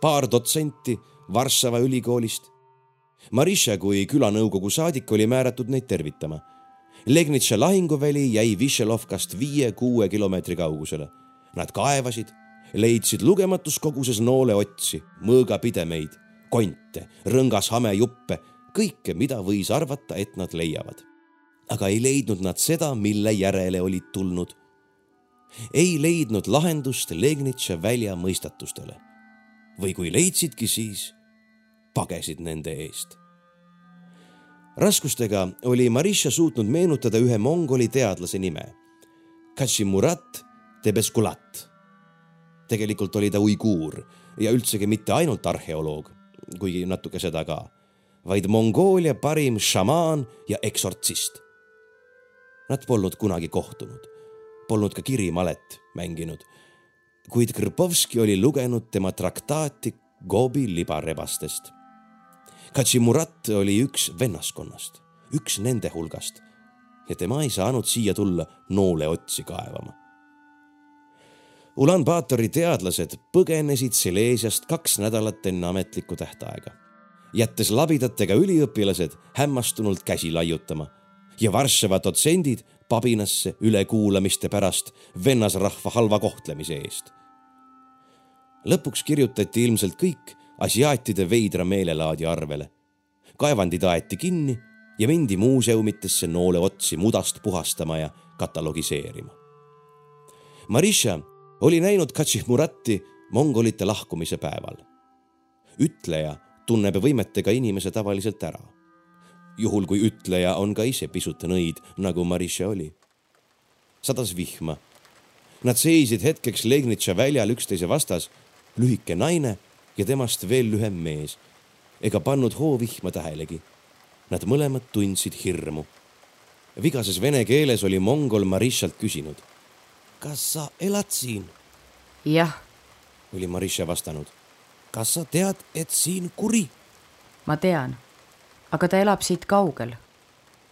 paar dotsenti Varssava ülikoolist. Marisha kui külanõukogu saadik oli määratud neid tervitama. Legnitša lahinguväli jäi Višelovkast viie-kuue kilomeetri kaugusele. Nad kaevasid, leidsid lugematus koguses nooleotsi, mõõgapidemeid konte, rõngas hamejuppe, kõike, mida võis arvata, et nad leiavad. aga ei leidnud nad seda, mille järele olid tulnud. ei leidnud lahendust Legnitša välja mõistatustele. või kui leidsidki, siis pagesid nende eest. raskustega oli Marisha suutnud meenutada ühe mongoli teadlase nime. Katsimurat Tebeskulat. tegelikult oli ta uiguur ja üldsegi mitte ainult arheoloog kuigi natuke seda ka, vaid Mongoolia parim šamaan ja eksortsist. Nad polnud kunagi kohtunud, polnud ka kirimalet mänginud, kuid Krpovski oli lugenud tema traktaati Gobi libarebastest. Katsimurat oli üks vennaskonnast, üks nende hulgast ja tema ei saanud siia tulla nooleotsi kaevama Ulan-Batori teadlased põgenesid Silesiast kaks nädalat enne ametlikku tähtaega, jättes labidatega üliõpilased hämmastunult käsi laiutama ja Varssava dotsendid pabinasse ülekuulamiste pärast vennasrahva halva kohtlemise eest. lõpuks kirjutati ilmselt kõik asiaatide veidra meelelaadi arvele. kaevandid aeti kinni ja mindi muuseumitesse nooleotsi mudast puhastama ja katalogiseerima. Marisha oli näinud Katšihmurati mongolite lahkumise päeval. ütleja tunneb võimetega inimese tavaliselt ära. juhul kui ütleja on ka ise pisut nõid, nagu Marisha oli. sadas vihma. Nad seisid hetkeks Legnitša väljal üksteise vastas, lühike naine ja temast veel lühem mees, ega pannud hoovihma tähelegi. Nad mõlemad tundsid hirmu. vigases vene keeles oli mongol Marishalt küsinud kas sa elad siin? jah, oli Marisha vastanud. kas sa tead, et siin kuri? ma tean, aga ta elab siit kaugel.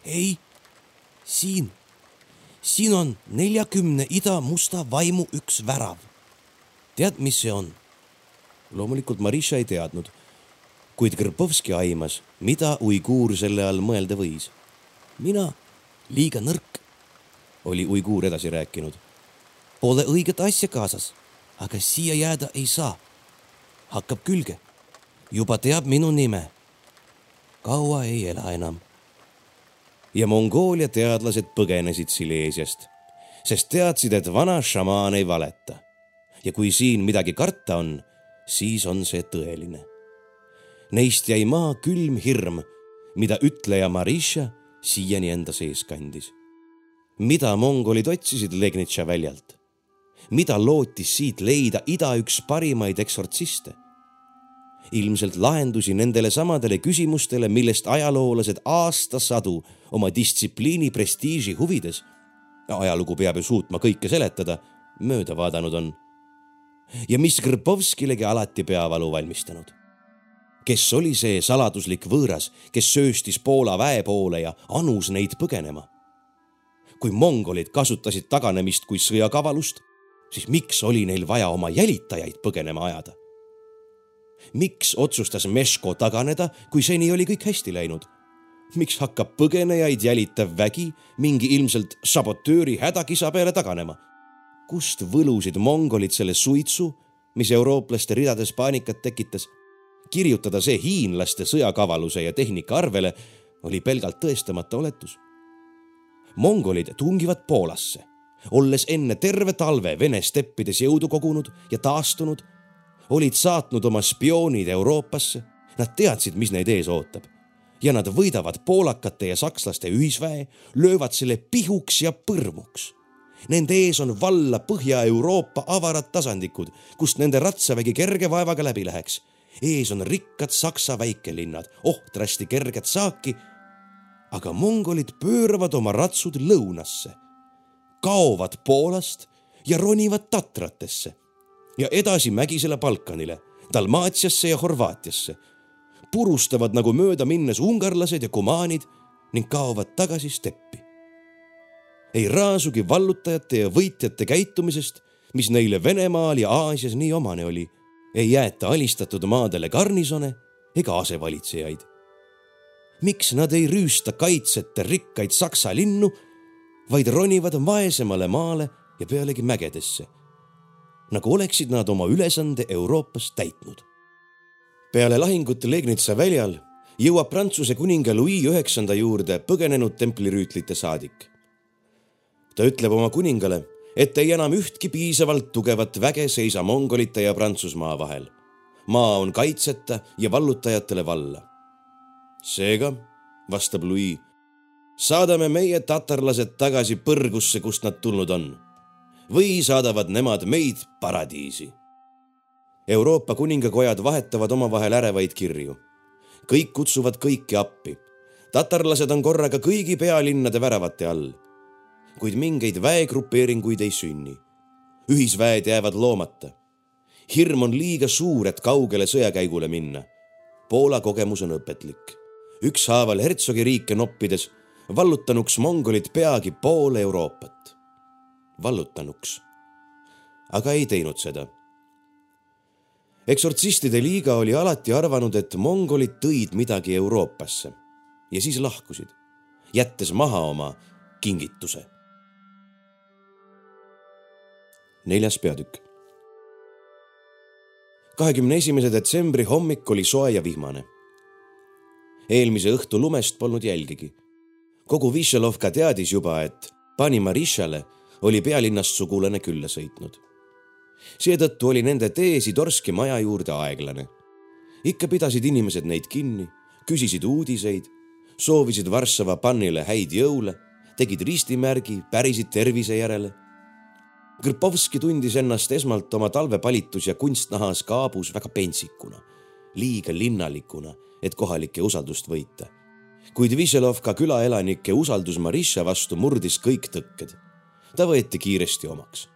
ei, siin, siin on neljakümne ida musta vaimu üks värav. tead, mis see on? loomulikult Marisha ei teadnud, kuid Krpovski aimas, mida uiguur selle all mõelda võis. mina liiga nõrk, oli uiguur edasi rääkinud Pole õiget asja kaasas, aga siia jääda ei saa. hakkab külge. juba teab minu nime. kaua ei ela enam. ja Mongoolia teadlased põgenesid Silesiast, sest teadsid, et vana šamaan ei valeta. ja kui siin midagi karta on, siis on see tõeline. Neist jäi maha külm hirm, mida ütleja Marisha siiani enda sees kandis. mida mongolid otsisid Legnitša väljalt? Mida lootis siit leida ida üks parimaid eksortsiste. ilmselt lahendusi nendele samadele küsimustele, millest ajaloolased aastasadu oma distsipliini prestiiži huvides, ajalugu peab ju suutma kõike seletada, mööda vaadanud on. ja mis Krpovskilegi alati peavalu valmistanud kes oli see saladuslik võõras, kes sööstis Poola väe poole ja anus neid põgenema? kui mongolid kasutasid taganemist kui sõjakavalust, siis miks oli neil vaja oma jälitajaid põgenema ajada? miks otsustas Meško taganeda, kui seni oli kõik hästi läinud? miks hakkab põgenejaid jälitav vägi mingi ilmselt sabotööri hädakisa peale taganema? kust võlusid mongolid selle suitsu, mis eurooplaste ridades paanikat tekitas? kirjutada see hiinlaste sõjakavaluse ja tehnika arvele oli pelgalt tõestamata oletus. mongolid tungivad Poolasse, olles enne terve talve Vene steppides jõudu kogunud ja taastunud, olid saatnud oma spioonid Euroopasse. Nad teadsid, mis neid ees ootab ja nad võidavad poolakate ja sakslaste ühisväe, löövad selle pihuks ja põrmuks Nende ees on valla Põhja-Euroopa avarad tasandikud, kust nende ratsavägi kerge vaevaga läbi läheks. ees on rikkad Saksa väikelinnad, ohtrasti kerget saaki. aga mongolid pööravad oma ratsud lõunasse, kaovad Poolast ja ronivad Tatratesse ja edasi Mägisele Balkanile, Dalmaatiasse ja Horvaatiasse. purustavad nagu mööda minnes ungarlased ja kumaanid ning kaovad tagasi steppi ei raasugi vallutajate ja võitjate käitumisest, mis neile Venemaal ja Aasias nii omane oli. ei jäeta alistatud maadele garnisone ega asevalitsejaid. miks nad ei rüüsta kaitseta rikkaid saksa linnu, vaid ronivad vaesemale maale ja pealegi mägedesse, nagu oleksid nad oma ülesande Euroopas täitnud. peale lahingut Legnitsa väljal jõuab Prantsuse kuninga Louis Üheksanda juurde põgenenud templirüütlite saadik ta ütleb oma kuningale, et ei enam ühtki piisavalt tugevat väge seisa mongolite ja Prantsusmaa vahel. maa on kaitseta ja vallutajatele valla. seega, vastab Louis, saadame meie tatarlased tagasi põrgusse, kust nad tulnud on. või saadavad nemad meid paradiisi. Euroopa kuningakojad vahetavad omavahel ärevaid kirju. kõik kutsuvad kõiki appi. tatarlased on korraga kõigi pealinnade väravate all kuid mingeid väegrupeeringuid ei sünni. ühisväed jäävad loomata. hirm on liiga suur, et kaugele sõjakäigule minna. Poola kogemus on õpetlik. ükshaaval hertsogi riike noppides vallutanuks mongolid peagi poole Euroopat. vallutanuks. aga ei teinud seda eksortsistide liiga oli alati arvanud, et mongolid tõid midagi Euroopasse ja siis lahkusid, jättes maha oma kingituse neljas peatükk. kahekümne esimese detsembri hommik oli soe ja vihmane. eelmise õhtu lumest polnud jälgigi. Kogu Višelovka teadis juba, et pani Marishale oli pealinnast sugulane külla sõitnud. seetõttu oli nende tee Sidorski maja juurde aeglane. ikka pidasid inimesed neid kinni, küsisid uudiseid, soovisid Varssava pannile häid jõule, tegid ristimärgi, pärisid tervise järele Krpovski tundis ennast esmalt oma talvepalitus ja kunstnahas kaabus väga pentsikuna, liiga linnalikuna, et kohalike usaldust võita. Kuid Višelovka külaelanike usaldus Marisha vastu murdis kõik tõkked. ta võeti kiiresti omaks.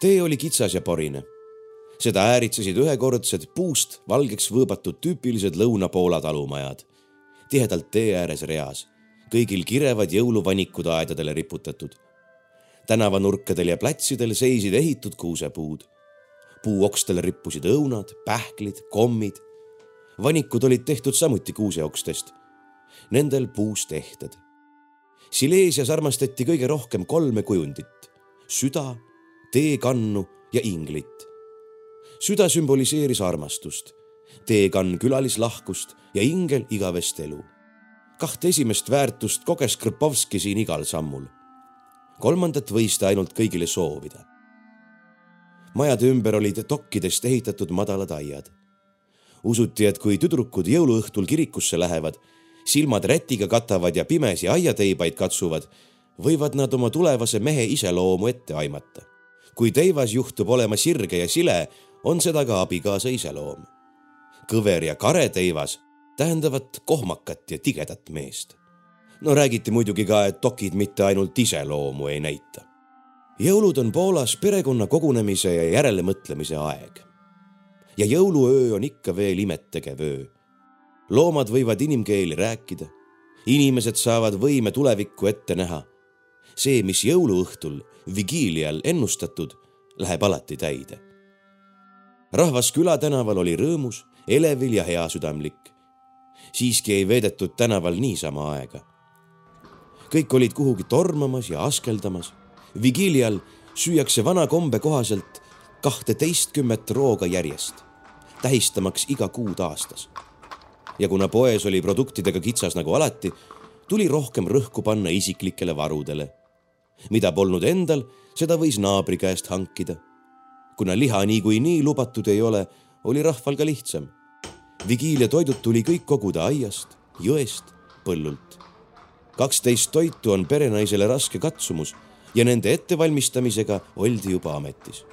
tee oli kitsas ja porine. seda ääritsesid ühekordsed puust valgeks võõbatud tüüpilised Lõuna-Poola talumajad, tihedalt tee ääres reas, kõigil kirevad jõuluvanikud aedadele riputatud tänavanurkadel ja platsidel seisid ehitud kuusepuud. puuokstel rippusid õunad, pähklid, kommid. vanikud olid tehtud samuti kuuseokstest. Nendel puust ehted. Silesias armastati kõige rohkem kolme kujundit, süda, teekannu ja inglit. süda sümboliseeris armastust, teekann külalislahkust ja ingel igavest elu. kahte esimest väärtust koges Krpovski siin igal sammul kolmandat võis ta ainult kõigile soovida. majade ümber olid tokkidest ehitatud madalad aiad. usuti, et kui tüdrukud jõuluõhtul kirikusse lähevad, silmad rätiga katavad ja pimesi aiateibaid katsuvad, võivad nad oma tulevase mehe iseloomu ette aimata. kui teivas juhtub olema sirge ja sile, on seda ka abikaasa iseloom. kõver ja kare teivas tähendavad kohmakat ja tigedat meest no räägiti muidugi ka, et dokid mitte ainult iseloomu ei näita. jõulud on Poolas perekonna kogunemise ja järelemõtlemise aeg. ja jõuluöö on ikka veel imettegev öö. Loomad võivad inimkeeli rääkida, inimesed saavad võime tulevikku ette näha. see, mis jõuluõhtul, vigiilial ennustatud, läheb alati täide. rahvas külatänaval oli rõõmus, elevil ja heasüdamlik siiski ei veedetud tänaval niisama aega kõik olid kuhugi tormamas ja askeldamas. Vigilial süüakse vana kombe kohaselt kahteteistkümmet rooga järjest. tähistamaks iga kuud aastas. Ja kuna poes oli produktidega kitsas nagu alati, tuli rohkem rõhku panna isiklikele varudele. mida polnud endal, seda võis naabri käest hankida. kuna liha niikuinii lubatud ei ole, oli rahval ka lihtsam. vigiilia toidud tuli kõik koguda aiast, jõest, põllult. kaksteist toitu on perenaisele raske katsumus ja nende ettevalmistamisega oldi juba ametis.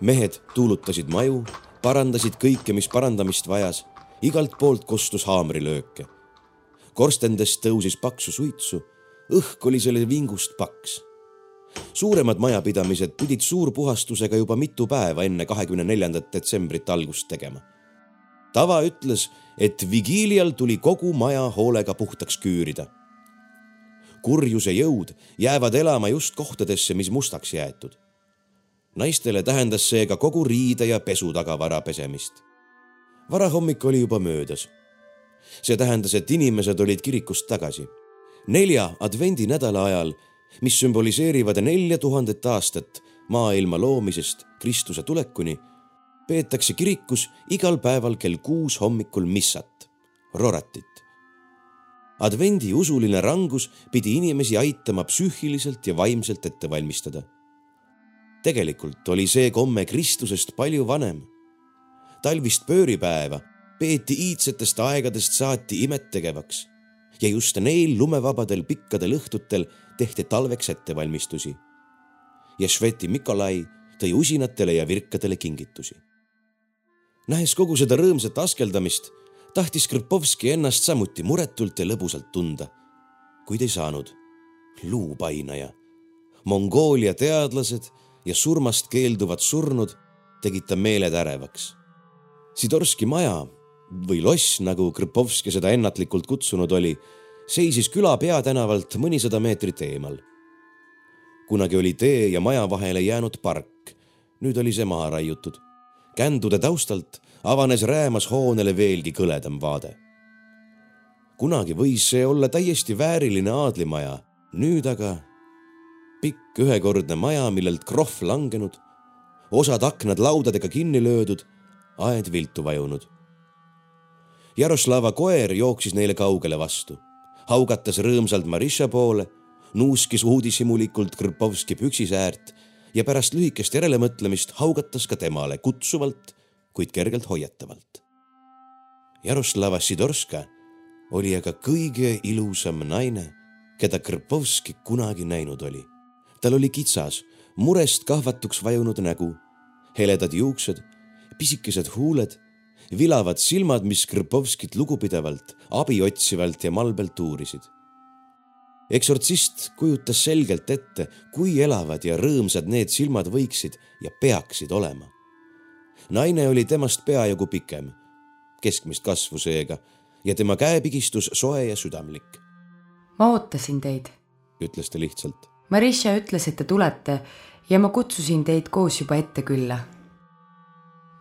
mehed tuulutasid maju, parandasid kõike, mis parandamist vajas. Igalt poolt kostus haamrilööke. korstendest tõusis paksu suitsu, õhk oli selle vingust paks. suuremad majapidamised pidid suurpuhastusega juba mitu päeva enne kahekümne neljandat detsembrit algust tegema. tava ütles, et vigiilial tuli kogu maja hoolega puhtaks küürida kurjuse jõud jäävad elama just kohtadesse, mis mustaks jäetud. naistele tähendas see ka kogu riide ja pesutagavara pesemist. Varahommik oli juba möödas. see tähendas, et inimesed olid kirikust tagasi. nelja advendinädala ajal, mis sümboliseerivad nelja tuhandet aastat maailma loomisest Kristuse tulekuni, peetakse kirikus igal päeval kell kuus hommikul missat, roratit advendi usuline rangus pidi inimesi aitama psüühiliselt ja vaimselt ette valmistada. tegelikult oli see komme Kristusest palju vanem. Talvist pööripäeva peeti iidsetest aegadest saati imettegevaks ja just neil lumevabadel pikkadel õhtutel tehti talveks ettevalmistusi. ja Šveti Mikolai tõi usinatele ja virkadele kingitusi. nähes kogu seda rõõmsat askeldamist tahtis Krpovski ennast samuti muretult ja lõbusalt tunda, kuid ei saanud. luupainaja, Mongoolia teadlased ja surmast keelduvad surnud tegid ta meeled ärevaks. Sidorski maja või loss, nagu Krpovski seda ennatlikult kutsunud oli, seisis küla peatänavalt mõnisada meetrit eemal. kunagi oli tee ja maja vahele jäänud park, nüüd oli see maha raiutud. kändude taustalt avanes räämas hoonele veelgi kõledam vaade. kunagi võis see olla täiesti vääriline aadlimaja, nüüd aga pikk ühekordne maja, millelt krohv langenud, osad aknad laudadega kinni löödud, aed viltu vajunud. Jaroslava koer jooksis neile kaugele vastu, haugatas rõõmsalt Marisha poole, nuuskis uudishimulikult Krpovski püksisäärt ja pärast lühikest järelemõtlemist haugatas ka temale kutsuvalt kuid kergelt hoiatavalt. Jaroslava Sidorska oli aga kõige ilusam naine, keda Krpovski kunagi näinud oli. tal oli kitsas, murest kahvatuks vajunud nägu, heledad juuksed, pisikesed huuled, vilavad silmad, mis Krpovskit lugupidavalt, abiotsivalt ja malbelt uurisid. eksortsist kujutas selgelt ette, kui elavad ja rõõmsad need silmad võiksid ja peaksid olema naine oli temast peajagu pikem, keskmist kasvu seega ja tema käepigistus soe ja südamlik. ma ootasin teid, ütles ta lihtsalt. Marisha ütles, et te tulete ja ma kutsusin teid koos juba ette külla.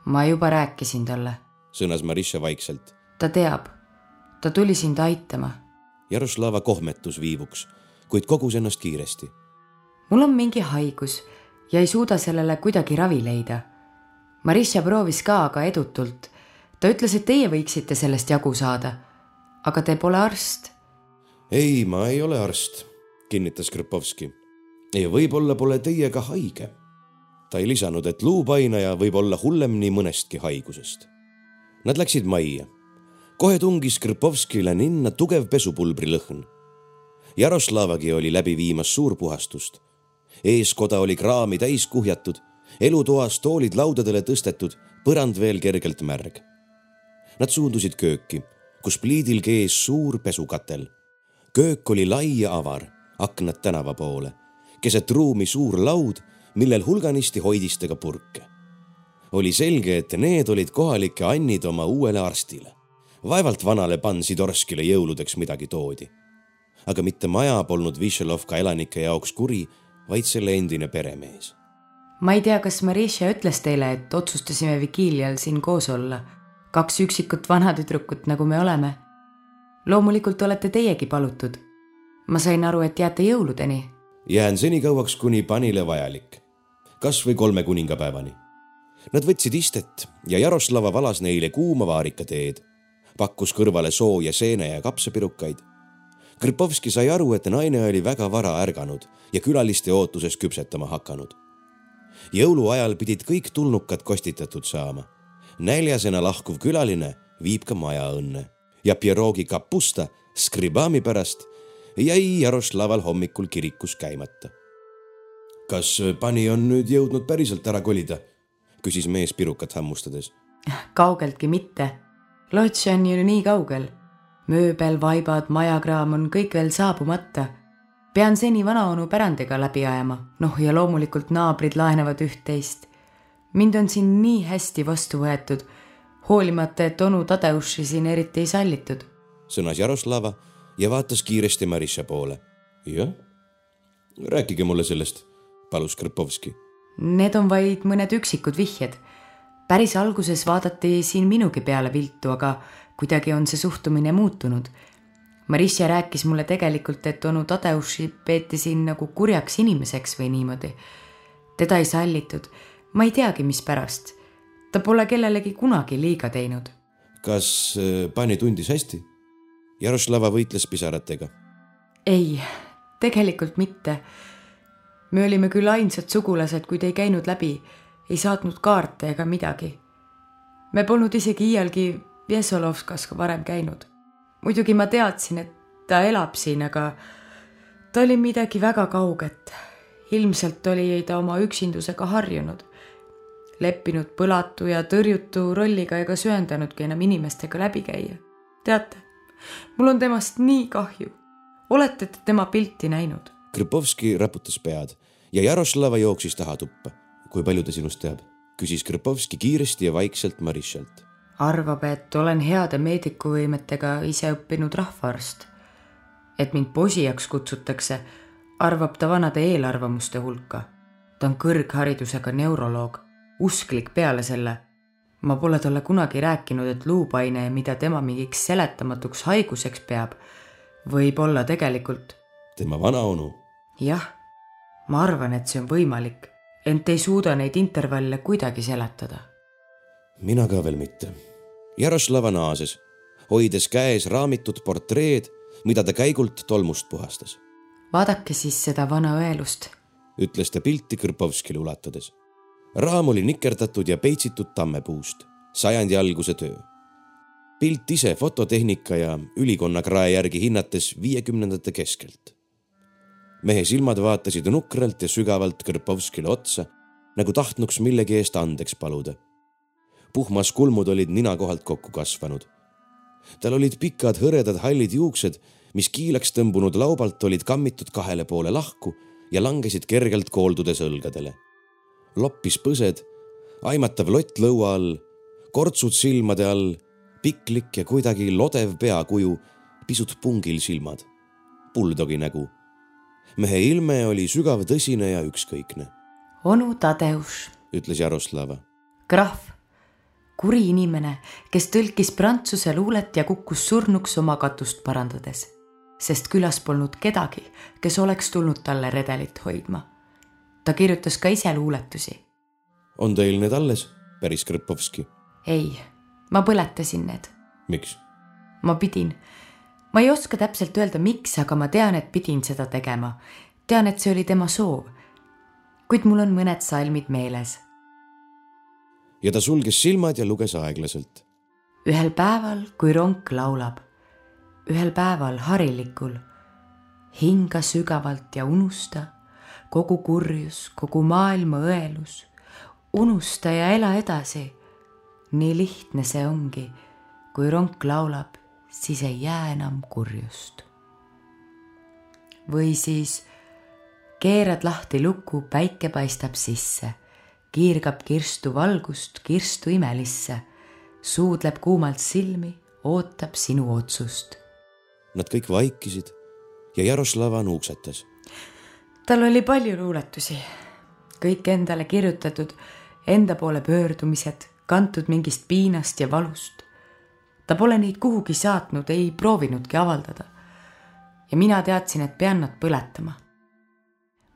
Ma juba rääkisin talle, sõnas Marisha vaikselt. ta teab, ta tuli sind aitama. Jaroslava kohmetus viivuks, kuid kogus ennast kiiresti. mul on mingi haigus ja ei suuda sellele kuidagi ravi leida Marisha proovis ka, aga edutult. ta ütles, et teie võiksite sellest jagu saada. aga te pole arst. ei, ma ei ole arst, kinnitas Krpovski. ja võib-olla pole teie ka haige. Ta ei lisanud, et luupainaja võib olla hullem nii mõnestki haigusest. Nad läksid majja. kohe tungis Krpovskile ninna tugev pesupulbri lõhn. Jaroslavagi oli läbi viimas suurpuhastust. eeskoda oli kraami täis kuhjatud elutoas toolid laudadele tõstetud, põrand veel kergelt märg. Nad suundusid kööki, kus pliidil kees suur pesukatel. köök oli lai ja avar, aknad tänava poole, keset ruumi suur laud, millel hulganisti hoidistega purke. oli selge, et need olid kohalike annid oma uuele arstile. vaevalt vanale pan Sidorskile jõuludeks midagi toodi. aga mitte maja polnud Višelovka elanike jaoks kuri, vaid selle endine peremees ma ei tea, kas Marisha ütles teile, et otsustasime vigiilial siin koos olla. kaks üksikut vanatüdrukut, nagu me oleme. loomulikult olete teiegi palutud. ma sain aru, et jääte jõuludeni. jään senikauaks, kuni panile vajalik. Kas või kolme kuningapäevani. Nad võtsid istet ja Jaroslava valas neile kuuma vaarikateed, pakkus kõrvale sooja seene ja kapsapirukaid. Kripovski sai aru, et naine oli väga vara ärganud ja külaliste ootuses küpsetama hakanud. jõuluajal pidid kõik tulnukad kostitatud saama. näljasena lahkuv külaline viib ka maja õnne ja Pierogi kapusta skribami pärast jäi Jaroslaval hommikul kirikus käimata. Kas pani on nüüd jõudnud päriselt ära kolida? küsis mees pirukat hammustades. kaugeltki mitte. lodž on ju nii kaugel. mööbel, vaibad, majakraam on kõik veel saabumata. pean seni vanaonu pärandiga läbi ajama, noh ja loomulikult naabrid laenavad üht-teist. mind on siin nii hästi vastu võetud, hoolimata, et onu Tadeuši siin eriti ei sallitud. sõnas Jaroslava ja vaatas kiiresti Marisha poole. jah, rääkige mulle sellest, palus Kripovski Need on vaid mõned üksikud vihjed. päris alguses vaadati siin minugi peale viltu, aga kuidagi on see suhtumine muutunud. Marisja rääkis mulle tegelikult, et onu Tadeuši peeti siin nagu kurjaks inimeseks või niimoodi. teda ei sallitud, ma ei teagi, mispärast. ta pole kellelegi kunagi liiga teinud. kas äh, pani tundis hästi? Jaroslava võitles pisaratega. ei, tegelikult mitte me olime küll ainsad sugulased, kuid ei käinud läbi, ei saatnud kaarte ega midagi. me polnud isegi iialgi Vjesolovskas varem käinud. muidugi ma teadsin, et ta elab siin, aga ta oli midagi väga kauget. ilmselt oli ta oma üksindusega harjunud, leppinud põlatu ja tõrjutu rolliga ega söandanudki enam inimestega läbi käia. teate, mul on temast nii kahju. olete te tema pilti näinud? Kripovski raputas pead ja Jaroslava jooksis taha tuppa. kui palju ta sinust teab? küsis Kripovski kiiresti ja vaikselt Marishalt. arvab, et olen heade meedikuvõimetega ise õppinud rahvaarst. et mind posijaks kutsutakse, arvab ta vanade eelarvamuste hulka. ta on kõrgharidusega neuroloog, usklik peale selle. ma pole talle kunagi rääkinud, et luupaine, mida tema mingiks seletamatuks haiguseks peab, võib olla tegelikult tema vanaonu jah, ma arvan, et see on võimalik, ent ei suuda neid intervalle kuidagi seletada. mina ka veel mitte. Jaroslava naases, hoides käes raamitud portreed, mida ta käigult tolmust puhastas. vaadake siis seda vana õelust, ütles ta pilti Kõrpovskile ulatades. raam oli nikerdatud ja peitsitud tammepuust, sajandi alguse töö. pilt ise fototehnika ja ülikonna krae järgi hinnates viiekümnendate keskelt mehe silmad vaatasid nukralt ja sügavalt Kõrpovskile otsa, nagu tahtnuks millegi eest andeks paluda. puhmas kulmud olid nina kohalt kokku kasvanud. tal olid pikad hõredad hallid juuksed, mis kiilaks tõmbunud laubalt olid kammitud kahele poole lahku ja langesid kergelt kooldudes õlgadele. loppis põsed, aimatav lott lõua all, kortsud silmade all, piklik ja kuidagi lodev peakuju, pisut pungil silmad, buldogi nägu mehe ilme oli sügav, tõsine ja ükskõikne. onu Tadeusz, ütles Jaroslava. krahv, kuri inimene, kes tõlkis prantsuse luulet ja kukkus surnuks oma katust parandades, sest külas polnud kedagi, kes oleks tulnud talle redelit hoidma. ta kirjutas ka ise luuletusi. on teil need alles, päris Krpovski? ei, ma põletasin need. miks? ma pidin ma ei oska täpselt öelda, miks, aga ma tean, et pidin seda tegema. tean, et see oli tema soov. kuid mul on mõned salmid meeles. ja ta sulges silmad ja luges aeglaselt. ühel päeval, kui ronk laulab, ühel päeval harilikul, hinga sügavalt ja unusta kogu kurjus, kogu maailma õelus. unusta ja ela edasi. nii lihtne see ongi, kui ronk laulab siis ei jää enam kurjust. või siis keerad lahti luku, päike paistab sisse, kiirgab kirstu valgust kirstu imelisse, suudleb kuumalt silmi, ootab sinu otsust. Nad kõik vaikisid ja Jaroslava nuuksetas. tal oli palju luuletusi, kõik endale kirjutatud, enda poole pöördumised, kantud mingist piinast ja valust ta pole neid kuhugi saatnud, ei proovinudki avaldada. ja mina teadsin, et pean nad põletama.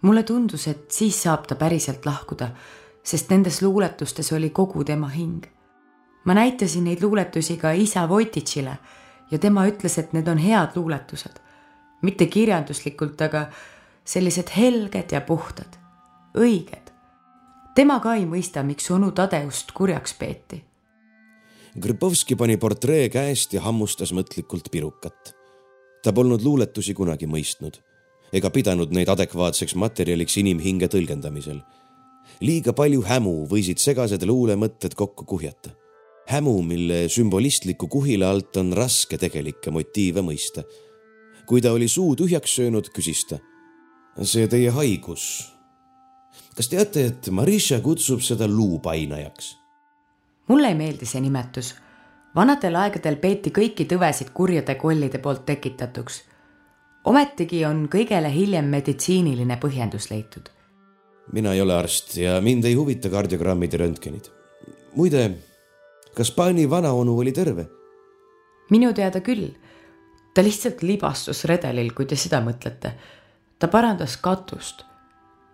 mulle tundus, et siis saab ta päriselt lahkuda, sest nendes luuletustes oli kogu tema hing. ma näitasin neid luuletusi ka isa Vojtitšile ja tema ütles, et need on head luuletused. mitte kirjanduslikult, aga sellised helged ja puhtad, õiged. tema ka ei mõista, miks onu Tadeust kurjaks peeti. Grpovski pani portree käest ja hammustas mõtlikult pirukat. ta polnud luuletusi kunagi mõistnud ega pidanud neid adekvaatseks materjaliks inimhinge tõlgendamisel. liiga palju hämu võisid segased luulemõtted kokku kuhjata. hämu, mille sümbolistliku kuhile alt on raske tegelikke motiive mõista. kui ta oli suu tühjaks söönud, küsis ta. see teie haigus. kas teate, et Marisha kutsub seda luupainajaks? Mulle ei meeldi see nimetus vanadel aegadel peeti kõiki tõvesid kurjade kollide poolt tekitatuks ometigi on kõigele hiljem meditsiiniline põhjendus leitud. mina ei ole arst ja mind ei huvita kardiogrammid ja röntgenid. muide, kas Pani vanaonu oli terve? minu teada küll. ta lihtsalt libastus redelil, kui te seda mõtlete. ta parandas katust.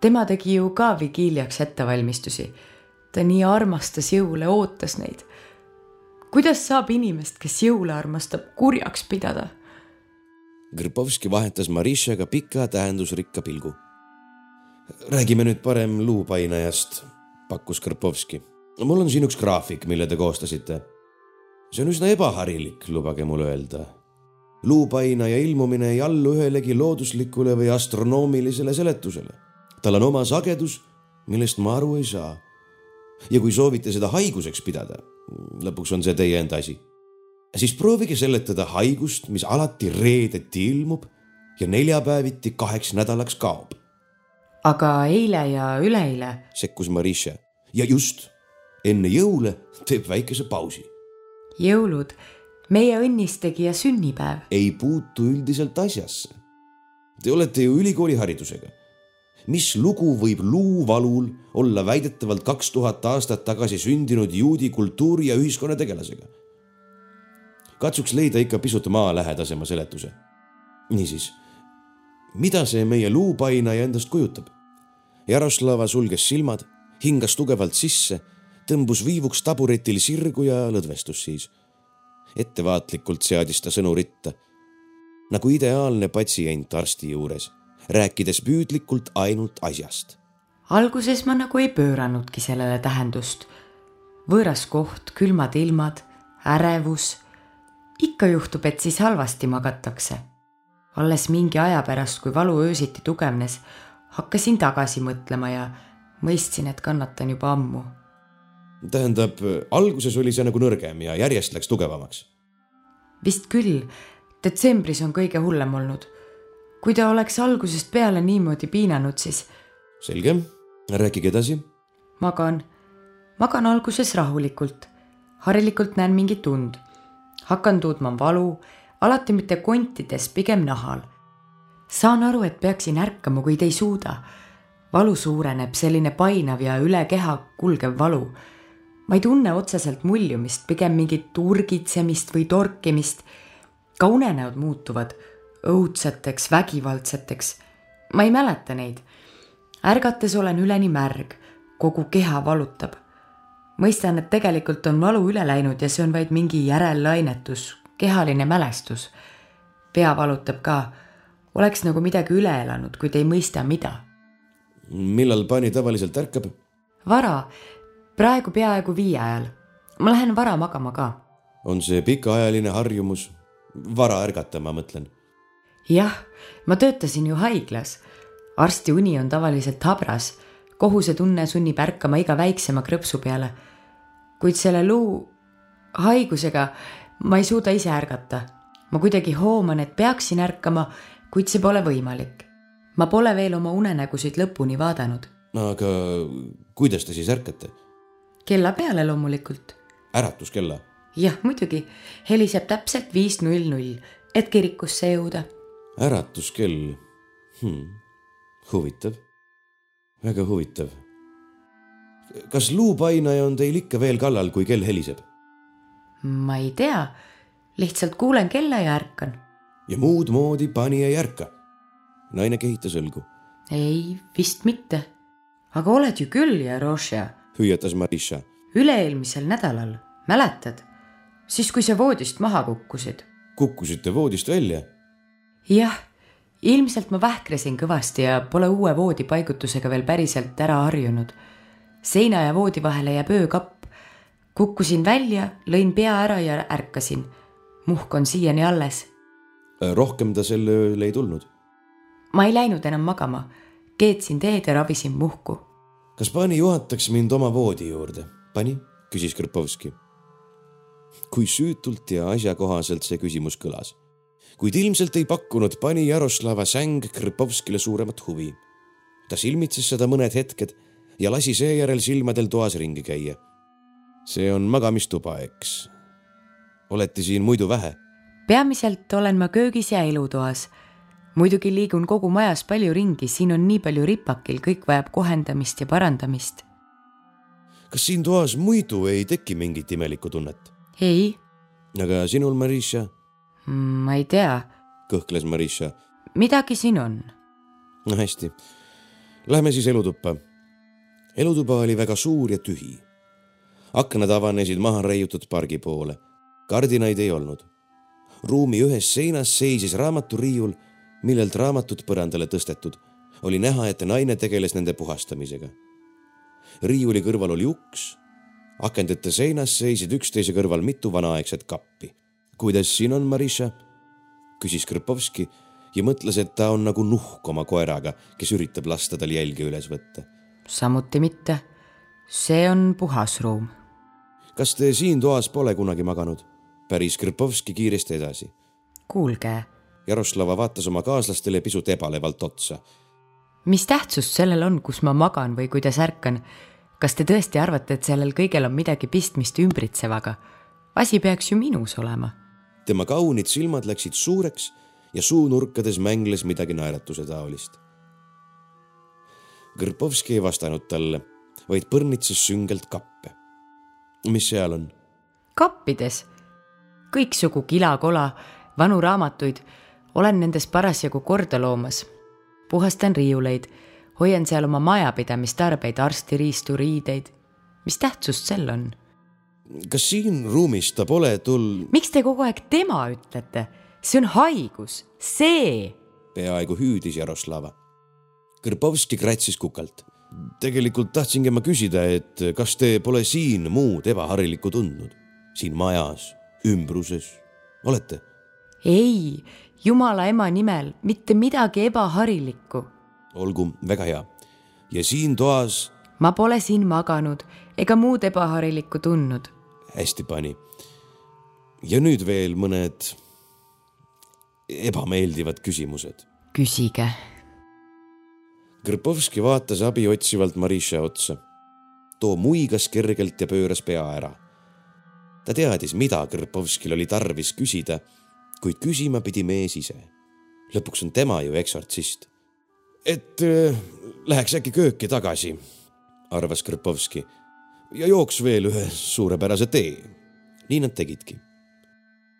tema tegi ju ka vigiiliaks ettevalmistusi. Ta nii armastas jõule, ootas neid. kuidas saab inimest, kes jõule armastab, kurjaks pidada? Grpovski vahetas Marishaga pika tähendusrikka pilgu. räägime nüüd parem luupainajast, pakkus Grpovski. mul on siin üks graafik, mille te koostasite. see on üsna ebaharilik, lubage mul öelda. luupainaja ilmumine ei allu ühelegi looduslikule või astronoomilisele seletusele. tal on oma sagedus, millest ma aru ei saa. Ja kui soovite seda haiguseks pidada, lõpuks on see teie enda asi siis proovige seletada haigust, mis alati reedeti ilmub ja neljapäeviti kaheks nädalaks kaob. aga eile ja üleeile? sekkus Marisha ja just enne jõule teeb väikese pausi. jõulud, meie õnnistegija sünnipäev. ei puutu üldiselt asjasse. Te olete ju ülikooliharidusega. Mis lugu võib luuvalul olla väidetavalt kaks tuhat aastat tagasi sündinud juudi kultuuri ja ühiskonna tegelasega? katsuks leida ikka pisut maalähedasema seletuse. niisiis, mida see meie luupainaja endast kujutab? Jaroslava sulges silmad, hingas tugevalt sisse, tõmbus viivuks taburetil sirgu ja lõdvestus siis. ettevaatlikult seadis ta sõnu ritta, nagu ideaalne patsient arsti juures, rääkides püüdlikult ainult asjast. alguses ma nagu ei pööranudki sellele tähendust. võõras koht, külmad ilmad, ärevus ikka juhtub, et siis halvasti magatakse. alles mingi aja pärast, kui valu öösiti tugevnes, hakkasin tagasi mõtlema ja mõistsin, et kannatan juba ammu. tähendab, alguses oli see nagu nõrgem ja järjest läks tugevamaks? vist küll. detsembris on kõige hullem olnud. Kui ta oleks algusest peale niimoodi piinanud, siis. selge, rääkige edasi. magan, magan alguses rahulikult. harilikult näen mingit und hakkan tundma valu, alati mitte kontides, pigem nahal. saan aru, et peaksin ärkama, kuid ei suuda. valu suureneb, selline painav ja üle keha kulgev valu. ma ei tunne otseselt muljumist, pigem mingit urgitsemist või torkimist. ka unenäod muutuvad õudseteks, vägivaldseteks. ma ei mäleta neid. ärgates olen üleni märg, kogu keha valutab mõistan, et tegelikult on valu üle läinud ja see on vaid mingi järellainetus, kehaline mälestus. pea valutab ka, oleks nagu midagi üle elanud, kuid ei mõista, mida. millal pani tavaliselt ärkab? vara, praegu peaaegu viie ajal. ma lähen vara magama ka. on see pikaajaline harjumus? vara ärgata, ma mõtlen. Jah, ma töötasin ju haiglas. arsti uni on tavaliselt habras kohusetunne sunnib ärkama iga väiksema krõpsu peale. kuid selle luu haigusega ma ei suuda ise ärgata. ma kuidagi hooman, et peaksin ärkama, kuid see pole võimalik. ma pole veel oma unenägusid lõpuni vaadanud. no aga kuidas te siis ärkate? kella peale loomulikult. äratuskella? jah, muidugi, heliseb täpselt viis null null, et kirikusse jõuda. Äratuskell hmm., huvitav väga huvitav. kas luupainaja on teil ikka veel kallal, kui kell heliseb? ma ei tea, lihtsalt kuulen kella ja ärkan. ja muud moodi pani ei ärka? naine kehitas õlgu. ei, vist mitte. aga oled ju küll, Jaroša. hüüatas Marisha. üle-eelmisel nädalal, mäletad? siis, kui sa voodist maha kukkusid. kukkusite voodist välja? Jah, ilmselt ma vähklesin kõvasti ja pole uue voodi paigutusega veel päriselt ära harjunud. seina ja voodi vahele jääb öökapp. kukkusin välja, lõin pea ära ja ärkasin. muhk on siiani alles. rohkem ta sel ööl ei tulnud? ma ei läinud enam magama, keetsin teed ja ravisin muhku. kas pani juhataks mind oma voodi juurde? pani, küsis Krpovski kui süütult ja asjakohaselt see küsimus kõlas. Kuid ilmselt ei pakkunud pani Jaroslava säng Krpovskile suuremat huvi. ta silmitses seda mõned hetked ja lasi seejärel silmadel toas ringi käia. see on magamistuba, eks? olete siin muidu vähe? peamiselt olen ma köögis ja elutoas. muidugi liigun kogu majas palju ringi, siin on nii palju ripakil, kõik vajab kohendamist ja parandamist. kas siin toas muidu ei teki mingit imelikku tunnet? ei. aga sinul, Marisha? Ma ei tea. kõhkles Marisha. midagi siin on. no hästi. Lähme siis elutuppa. elutuba oli väga suur ja tühi. aknad avanesid maha reiutud pargi poole. kardinaid ei olnud. ruumi ühes seinas seisis raamaturiiul, millelt raamatud põrandale tõstetud. oli näha, et naine tegeles nende puhastamisega. riiuli kõrval oli uks akendite seinas seisid üksteise kõrval mitu vanaaegset kappi. Kuidas siin on, Marisha? küsis Krpovski ja mõtles, et ta on nagu nuhk oma koeraga, kes üritab lasta tal jälge üles võtta. samuti mitte. see on puhas ruum. kas te siin toas pole kunagi maganud? päris Krpovski kiiresti edasi. kuulge. Jaroslava vaatas oma kaaslastele pisut ebalevalt otsa. mis tähtsust sellel on, kus ma magan või kuidas ärkan? kas te tõesti arvate, et sellel kõigel on midagi pistmist ümbritsevaga? asi peaks ju minus olema. Tema kaunid silmad läksid suureks ja suunurkades mängles midagi naeratuse taolist. Kõrpovski ei vastanud talle, vaid põrnitses süngelt kappe. mis seal on? kappides, kõiksugu kilakola, vanu raamatuid, olen nendes parasjagu korda loomas. puhastan riiuleid hoian seal oma majapidamistarbeid, arstiriistu, riideid. mis tähtsust sel on? Kas siin ruumis ta pole tul-? miks te kogu aeg tema ütlete? see on haigus, see. peaaegu hüüdis Jaroslava. Kõrbovski kratsis kukalt. tegelikult tahtsingi ma küsida, et kas te pole siin muud ebaharilikku tundnud? siin majas, ümbruses, olete? ei, jumala ema nimel mitte midagi ebaharilikku olgu, väga hea. ja siin toas? ma pole siin maganud ega muud ebaharilikku tundnud. Hästi pani. ja nüüd veel mõned ebameeldivad küsimused. küsige. Krpovski vaatas abi otsivalt Marisha otsa. too muigas kergelt ja pööras pea ära. ta teadis, mida Krpovskil oli tarvis küsida, kuid küsima pidi mees ise. lõpuks on tema ju eksortsist et äh, läheks äkki kööki tagasi, arvas Krpovski ja jooks veel ühe suurepärase tee. nii nad tegidki.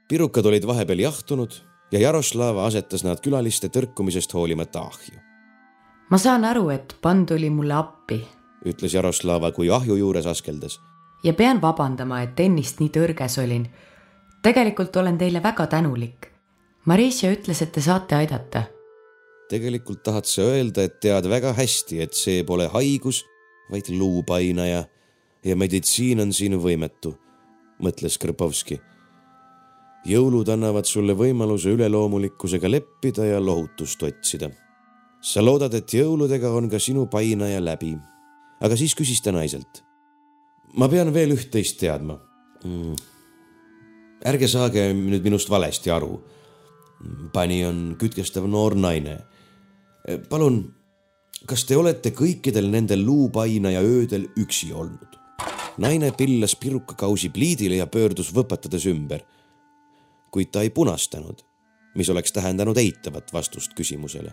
pirukad olid vahepeal jahtunud ja Jaroslav asetas nad külaliste tõrkumisest hoolimata ahju. ma saan aru, et pann tuli mulle appi, ütles Jaroslava, kui ahju juures askeldas. ja pean vabandama, et ennist nii tõrges olin. tegelikult olen teile väga tänulik. Marisja ütles, et te saate aidata tegelikult tahad sa öelda, et tead väga hästi, et see pole haigus, vaid luupainaja ja meditsiin on siin võimetu, mõtles Krpovski. jõulud annavad sulle võimaluse üleloomulikkusega leppida ja lohutust otsida. sa loodad, et jõuludega on ka sinu painaja läbi. aga siis küsis ta naiselt. ma pean veel üht-teist teadma mm.. ärge saage nüüd minust valesti aru. pani on kütkestav noor naine palun, kas te olete kõikidel nendel luupainaja öödel üksi olnud? Naine pillas pirukakausi pliidile ja pöördus võpatades ümber. kuid ta ei punastanud, mis oleks tähendanud eitavat vastust küsimusele.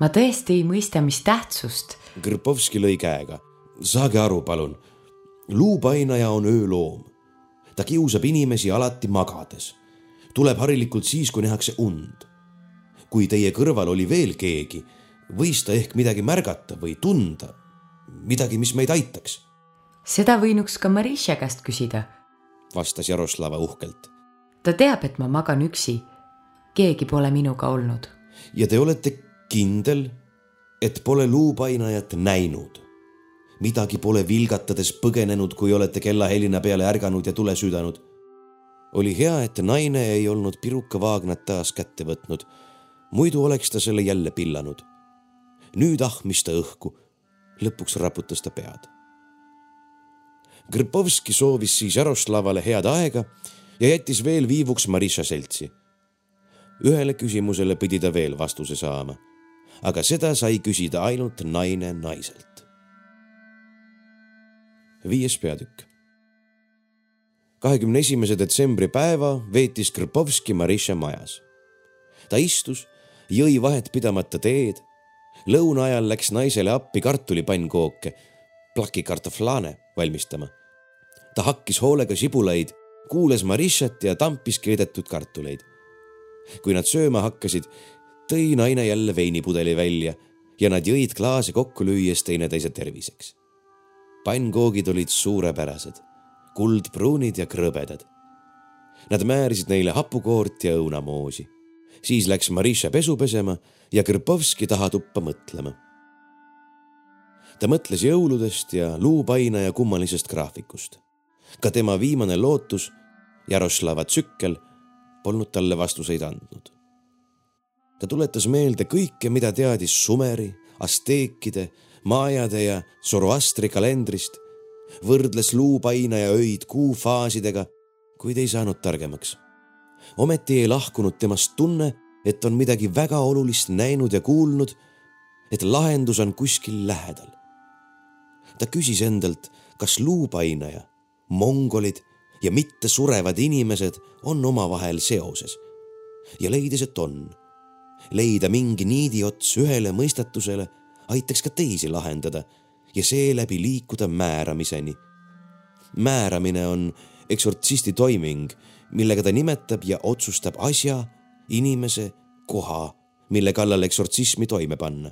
ma tõesti ei mõista, mis tähtsust. Kõrpovski lõi käega. saage aru, palun. luupainaja on ööloom. ta kiusab inimesi alati magades. tuleb harilikult siis, kui nähakse und kui teie kõrval oli veel keegi, võis ta ehk midagi märgata või tunda, midagi, mis meid aitaks. Seda võinuks ka Marisha käest küsida. vastas Jaroslava uhkelt. ta teab, et ma magan üksi. keegi pole minuga olnud. ja te olete kindel, et pole luupainajat näinud? midagi pole vilgatades põgenenud, kui olete kellahelina peale ärganud ja tule süüdanud? oli hea, et naine ei olnud pirukavaagnat taas kätte võtnud. muidu oleks ta selle jälle pillanud. nüüd ahmis ta õhku. lõpuks raputas ta pead Grpovski soovis siis Jaroslavale head aega ja jättis veel viivuks Marisha seltsi. ühele küsimusele pidi ta veel vastuse saama, aga seda sai küsida ainult naine naiselt. viies peatükk. kahekümne esimese detsembri päeva veetis Grpovski Marisha majas. ta istus, jõi vahetpidamata teed. lõuna ajal läks naisele appi kartulipannkooke, plakikartoflane valmistama ta hakkis hoolega sibulaid, kuulas Marishat ja tampis keedetud kartuleid. kui nad sööma hakkasid, tõi naine jälle veinipudeli välja ja nad jõid klaase kokku lüües teineteise terviseks. pannkoogid olid suurepärased, kuldpruunid ja krõbedad. Nad määrisid neile hapukoort ja õunamoosi. siis läks Marisha pesu pesema ja Krpovski taha tuppa mõtlema ta mõtles jõuludest ja luupainaja kummalisest graafikust ka tema viimane lootus, Jaroslava tsükkel, polnud talle vastuseid andnud. ta tuletas meelde kõike, mida teadis Sumeri, Asteekide, Majade ja Zoroastri kalendrist, võrdles luupainaja öid kuufaasidega, kuid ei saanud targemaks. ometi ei lahkunud temast tunne, et on midagi väga olulist näinud ja kuulnud, et lahendus on kuskil lähedal. ta küsis endalt, kas luupainaja mongolid ja mittesurevad inimesed on omavahel seoses. ja leidis, et on. leida mingi niidiots ühele mõistatusele aitaks ka teisi lahendada ja seeläbi liikuda määramiseni. määramine on eksortsisti toiming, millega ta nimetab ja otsustab asja, inimese, koha, mille kallal eksortsismi toime panna.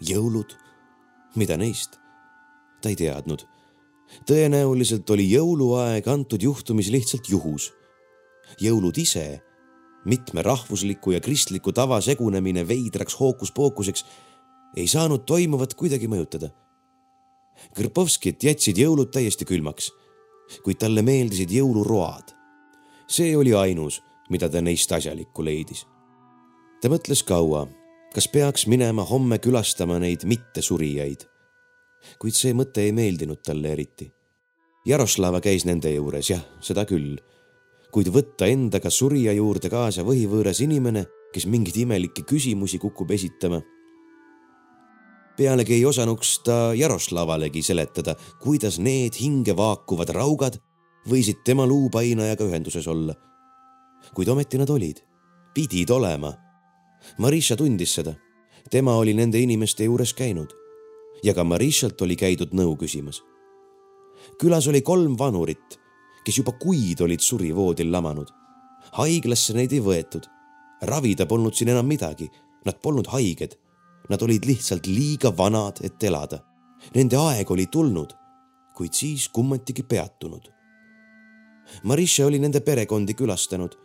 jõulud, mida neist? ta ei teadnud tõenäoliselt oli jõuluaeg antud juhtumis lihtsalt juhus. jõulud ise, mitme rahvusliku ja kristliku tava segunemine veidraks hookuspookuseks, ei saanud toimuvat kuidagi mõjutada. Krpovskit jätsid jõulud täiesti külmaks, kuid talle meeldisid jõuluroad. see oli ainus, mida ta neist asjalikku leidis. ta mõtles kaua, kas peaks minema homme külastama neid mittesurijaid kuid see mõte ei meeldinud talle eriti. Jaroslava käis nende juures, jah, seda küll, kuid võtta endaga surija juurde kaasa võhivõõras inimene, kes mingeid imelikke küsimusi kukub esitama. pealegi ei osanuks ta Jaroslavalegi seletada, kuidas need hinge vaakuvad raugad võisid tema luupainajaga ühenduses olla. kuid ometi nad olid, pidid olema. Marisha tundis seda, tema oli nende inimeste juures käinud ja ka Marishalt oli käidud nõu küsimas. külas oli kolm vanurit, kes juba kuid olid surivoodil lamanud. haiglasse neid ei võetud. ravida polnud siin enam midagi, nad polnud haiged. Nad olid lihtsalt liiga vanad, et elada. Nende aeg oli tulnud, kuid siis kummatigi peatunud. Marisha oli nende perekondi külastanud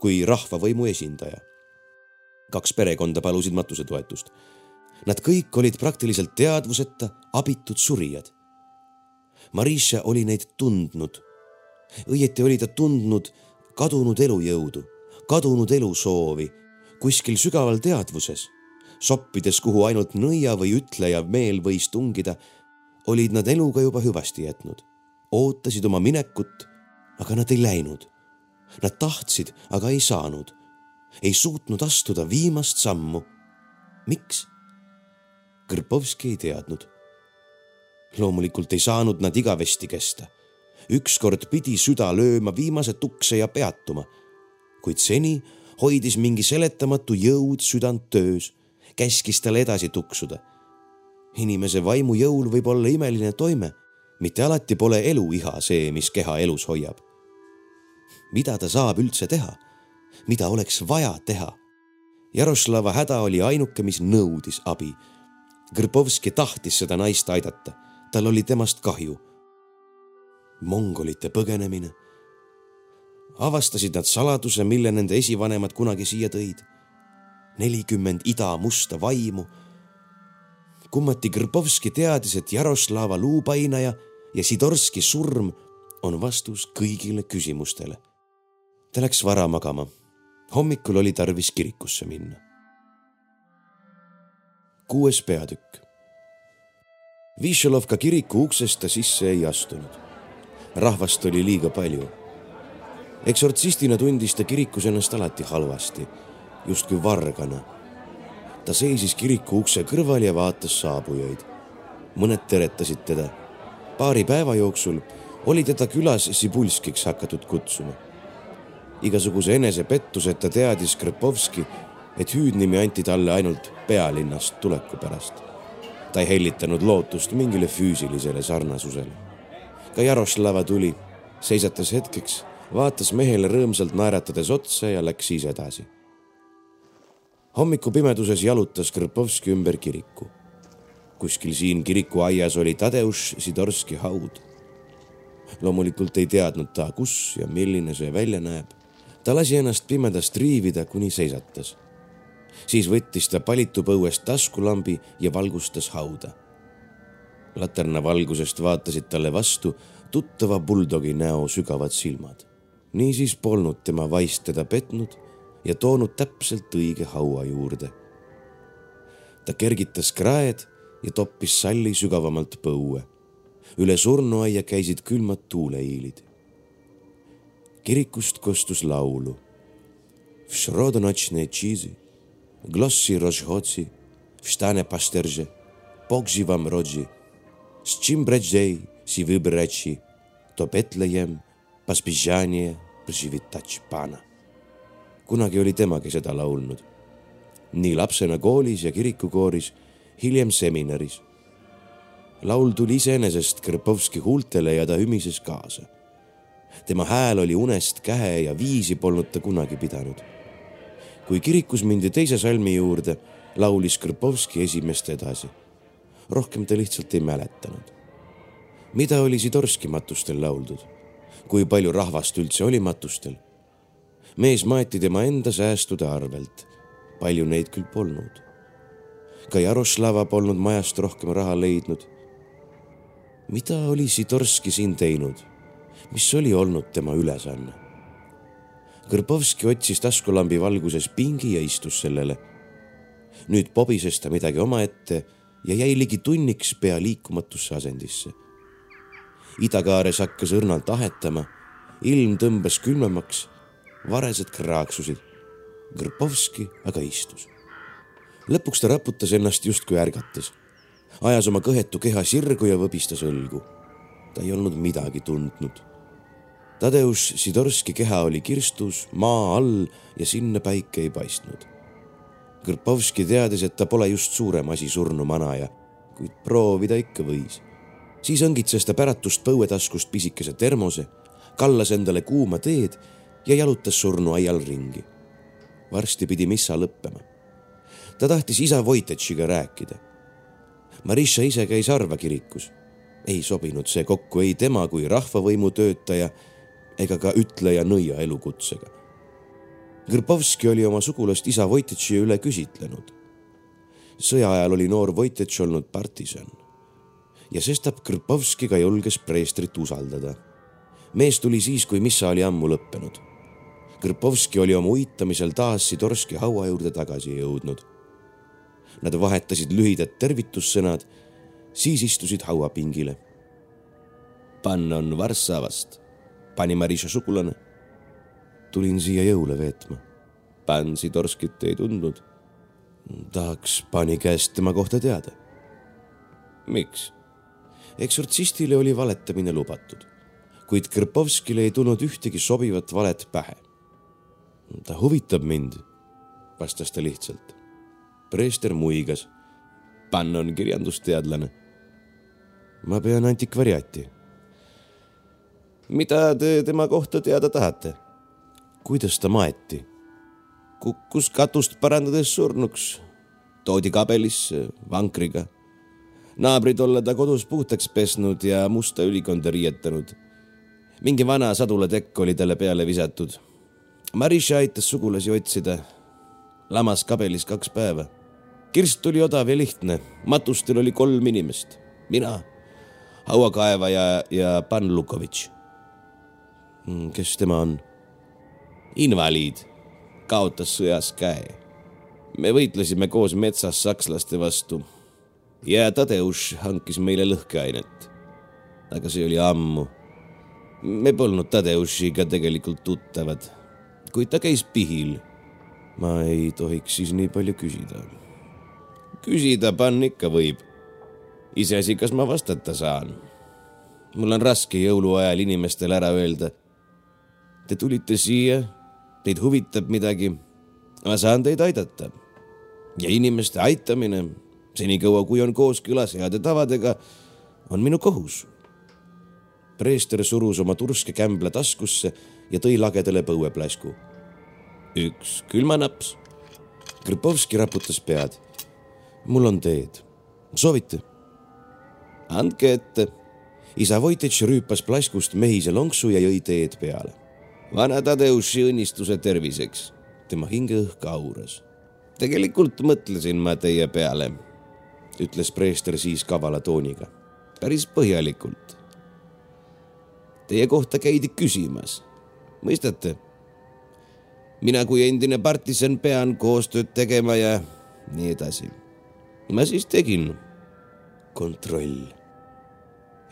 kui rahvavõimu esindaja. kaks perekonda palusid matusetoetust Nad kõik olid praktiliselt teadvuseta abitud surijad. Marisha oli neid tundnud. õieti oli ta tundnud kadunud elujõudu, kadunud elusoovi kuskil sügaval teadvuses, soppides, kuhu ainult nõia või ütleja meel võis tungida, olid nad eluga juba hüvasti jätnud, ootasid oma minekut, aga nad ei läinud. Nad tahtsid, aga ei saanud, ei suutnud astuda viimast sammu. miks? Kõrpovski ei teadnud. loomulikult ei saanud nad igavesti kesta. ükskord pidi süda lööma viimase tukse ja peatuma. kuid seni hoidis mingi seletamatu jõud südant töös, käskis tal edasi tuksuda. inimese vaimujõul võib olla imeline toime, mitte alati pole eluiha see, mis keha elus hoiab. mida ta saab üldse teha? mida oleks vaja teha? Jaroslava häda oli ainuke, mis nõudis abi Grbovski tahtis seda naist aidata, tal oli temast kahju, mongolite põgenemine. avastasid nad saladuse, mille nende esivanemad kunagi siia tõid. nelikümmend ida musta vaimu. kummati Grbovski teadis, et Jaroslava luupainaja ja Sidorski surm on vastus kõigile küsimustele. ta läks vara magama. hommikul oli tarvis kirikusse minna. Kuues peatükk. Višelovka kiriku uksest ta sisse ei astunud. rahvast oli liiga palju. eksortsistina tundis ta kirikus ennast alati halvasti, justkui vargana. ta seisis kiriku ukse kõrval ja vaatas saabujaid. mõned teretasid teda. paari päeva jooksul oli teda külas Sibulskiks hakatud kutsuma. igasuguse enesepettuseta teadis Krpovski, et hüüdnimi anti talle ainult pealinnast tuleku pärast. ta ei hellitanud lootust mingile füüsilisele sarnasusele. ka Jaroslava tuli, seisatas hetkeks, vaatas mehele rõõmsalt naeratades otsa ja läks siis edasi. hommikupimeduses jalutas Krpovski ümber kiriku. kuskil siin kirikuaias oli Tadeusz Sidorski haud loomulikult ei teadnud ta, kus ja milline see välja näeb. ta lasi ennast pimedast riivida, kuni seisatas. Siis võttis ta palitupõuest taskulambi ja valgustas hauda. laterna valgusest vaatasid talle vastu tuttava buldogi näo sügavad silmad. niisiis polnud tema vaist teda petnud ja toonud täpselt õige haua juurde. ta kergitas kraed ja toppis salli sügavamalt põue üle surnuaia käisid külmad tuuleiilid. kirikust kostus laulu. Glossi rozhodzi, wstane pasterze, pogrzy wam rodzi, z czym bredzej si wybreci, to Betlejem, paspizjanie, przywitać pana. kunagi oli temagi seda laulnud. nii lapsena koolis ja kirikukooris, hiljem seminaris laul tuli iseenesest Krpovski huultele ja ta ümises kaasa. tema hääl oli unest kähe ja viisi polnud ta kunagi pidanud. Kui kirikus mindi teise salmi juurde, laulis Krpovski esimest edasi. rohkem ta lihtsalt ei mäletanud. mida oli Sidorski matustel lauldud? kui palju rahvast üldse oli matustel? mees maeti tema enda säästude arvelt. palju neid küll polnud ka Jaroslava polnud majast rohkem raha leidnud mida oli Sidorski siin teinud? mis oli olnud tema ülesanne? Kõrbovski otsis taskulambi valguses pingi ja istus sellele. nüüd pobises ta midagi omaette ja jäi ligi tunniks pea liikumatusse asendisse. idakaares hakkas õrnalt ahetama, ilm tõmbas külmemaks, varesed kraaksusid. Kõrbovski aga istus. lõpuks ta raputas ennast justkui ärgates ajas oma kõhetu keha sirgu ja võbistas õlgu. ta ei olnud midagi tundnud. Tadeusz Sidorski keha oli kirstus maa all ja sinna päike ei paistnud. Kõrpovski teadis, et ta pole just suurem asi surnu manaja, kuid proovida ikka võis. siis õngitses ta päratust põuetaskust pisikese termose, kallas endale kuuma teed ja jalutas surnuaial ringi. varsti pidi missa lõppema. ta tahtis isa Voitetšiga rääkida Marisha ise käis harva kirikus. ei sobinud see kokku ei tema kui rahvavõimu töötaja ega ka ütleja nõia elukutsega. Grbovski oli oma sugulast isa Voititši üle küsitlenud. sõja ajal oli noor Voititš olnud partisan ja sestap Grbovski ka julges preestrit usaldada. mees tuli siis, kui missa oli ammu lõppenud. Grbovski oli oma uitamisel taas Sidorski haua juurde tagasi jõudnud Nad vahetasid lühidad tervitussõnad, siis istusid hauapingile. Pan on Varssavast, pani Marisha sugulane. tulin siia jõule veetma. Pan Sidorskit ei tundnud. tahaks pani käest tema kohta teada. miks? eksortsistile oli valetamine lubatud, kuid Krpovskile ei tulnud ühtegi sobivat valet pähe. ta huvitab mind, vastas ta lihtsalt preester muigas. Pann on kirjandusteadlane. ma pean antikvariaati. Mida te tema kohta teada tahate? kuidas ta maeti? kukkus katust parandades surnuks, toodi kabelisse vankriga. naabrid olla ta kodus puhtaks pesnud ja musta ülikonda riietanud. mingi vana sadulatekk oli talle peale visatud. Marisha aitas sugulasi otsida. lamas kabelis kaks päeva. kirst tuli odav ja lihtne, matustel oli kolm inimest, mina, hauakaevaja ja Pan Lukovitš. Hmm, kes tema on? invaliid, kaotas sõjas käe. me võitlesime koos metsas sakslaste vastu ja Tadeusz hankis meile lõhkeainet. aga see oli ammu. me polnud Tadeushiga tegelikult tuttavad, kuid ta käis pihil. ma ei tohiks siis nii palju küsida. küsida pann ikka võib. iseasi, kas ma vastata saan. mul on raske jõuluajal inimestele ära öelda. Te tulite siia, teid huvitab midagi. ma saan teid aidata. ja inimeste aitamine senikaua kui on kooskõlas heade tavadega, on minu kohus. preester surus oma turske kämbla taskusse ja tõi lagedale põueplasku. üks külmanaps. Krpovski raputas pead. mul on teed. soovite? andke ette. isa Vojtitš rüüpas plaskust mehise lonksu ja jõi teed peale. Vana Tadeuši õnnistuse terviseks. tema hingeõhk auras. tegelikult mõtlesin ma teie peale ütles preester siis kavala tooniga. päris põhjalikult. Teie kohta käidi küsimas, mõistate? mina kui endine partisan pean koostööd tegema ja nii edasi. ma siis tegin. kontroll.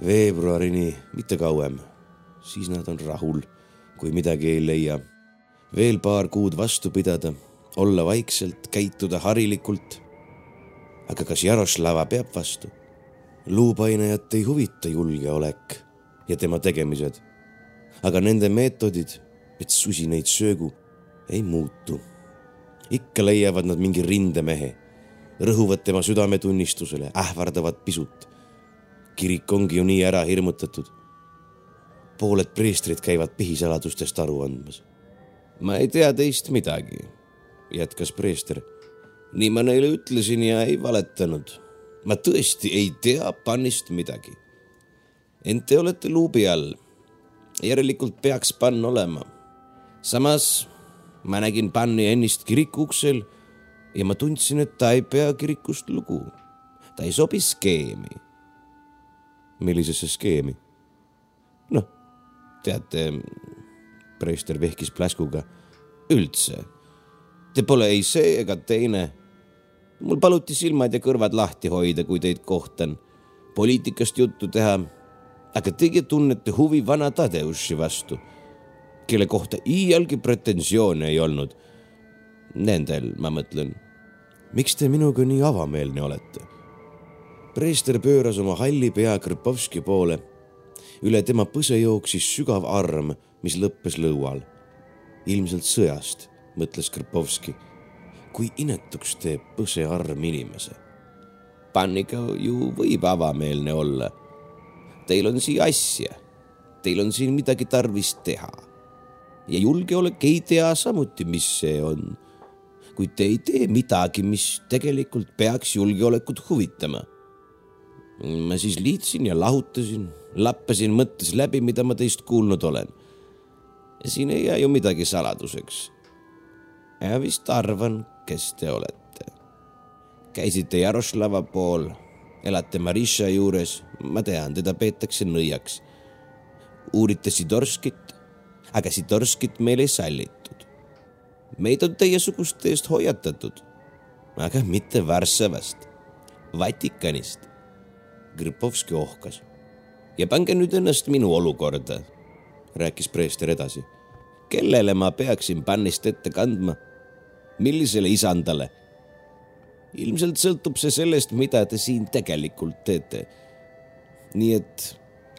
veebruarini, mitte kauem. siis nad on rahul, kui midagi ei leia. veel paar kuud vastu pidada, olla vaikselt, käituda harilikult aga kas Jaroslava peab vastu? luupainajat ei huvita julgeolek ja tema tegemised. aga nende meetodid, et susi neid söögu, ei muutu. ikka leiavad nad mingi rindemehe, rõhuvad tema südametunnistusele, ähvardavad pisut. kirik ongi ju nii ära hirmutatud. Pooled preestrid käivad pihisaladustest aru andmas. ma ei tea teist midagi, jätkas preester nii ma neile ütlesin ja ei valetanud. ma tõesti ei tea pannist midagi. ent te olete luubi all. järelikult peaks pann olema. samas ma nägin panni ennist kiriku uksel ja ma tundsin, et ta ei pea kirikust lugu. ta ei sobi skeemi. millisesse skeemi? Teate, preester vehkis pläskuga. üldse. Te pole ei see ega teine mul paluti silmad ja kõrvad lahti hoida, kui teid kohtan, poliitikast juttu teha. aga teie tunnete huvi vana Tadeuši vastu, kelle kohta iialgi pretensioone ei olnud. Nendel, ma mõtlen. miks te minuga nii avameelne olete? preester pööras oma halli pea Krpovski poole. Üle tema põse jooksis sügav arm, mis lõppes lõual. ilmselt sõjast, mõtles Krpovski kui inetuks teeb põsearm inimese. Panniga ju võib avameelne olla. Teil on siia asja, teil on siin midagi tarvis teha. ja julgeolek ei tea samuti, mis see on. kuid te ei tee midagi, mis tegelikult peaks julgeolekut huvitama. Ma siis liitsin ja lahutasin, lappasin mõttes läbi, mida ma teist kuulnud olen. siin ei jää ju midagi saladuseks. ja vist arvan, kes te olete. käisite Jaroslava pool, elate Marisha juures, ma tean, teda peetakse nõiaks. uurite Sidorskit, aga Sidorskit meil ei sallitud. meid on teiesuguste eest hoiatatud, aga mitte Varssavast, Vatikanist. Grpovski ohkas. ja pange nüüd ennast minu olukorda, rääkis preester edasi. kellele ma peaksin pannist ette kandma millisele isandale? ilmselt sõltub see sellest, mida te siin tegelikult teete. nii et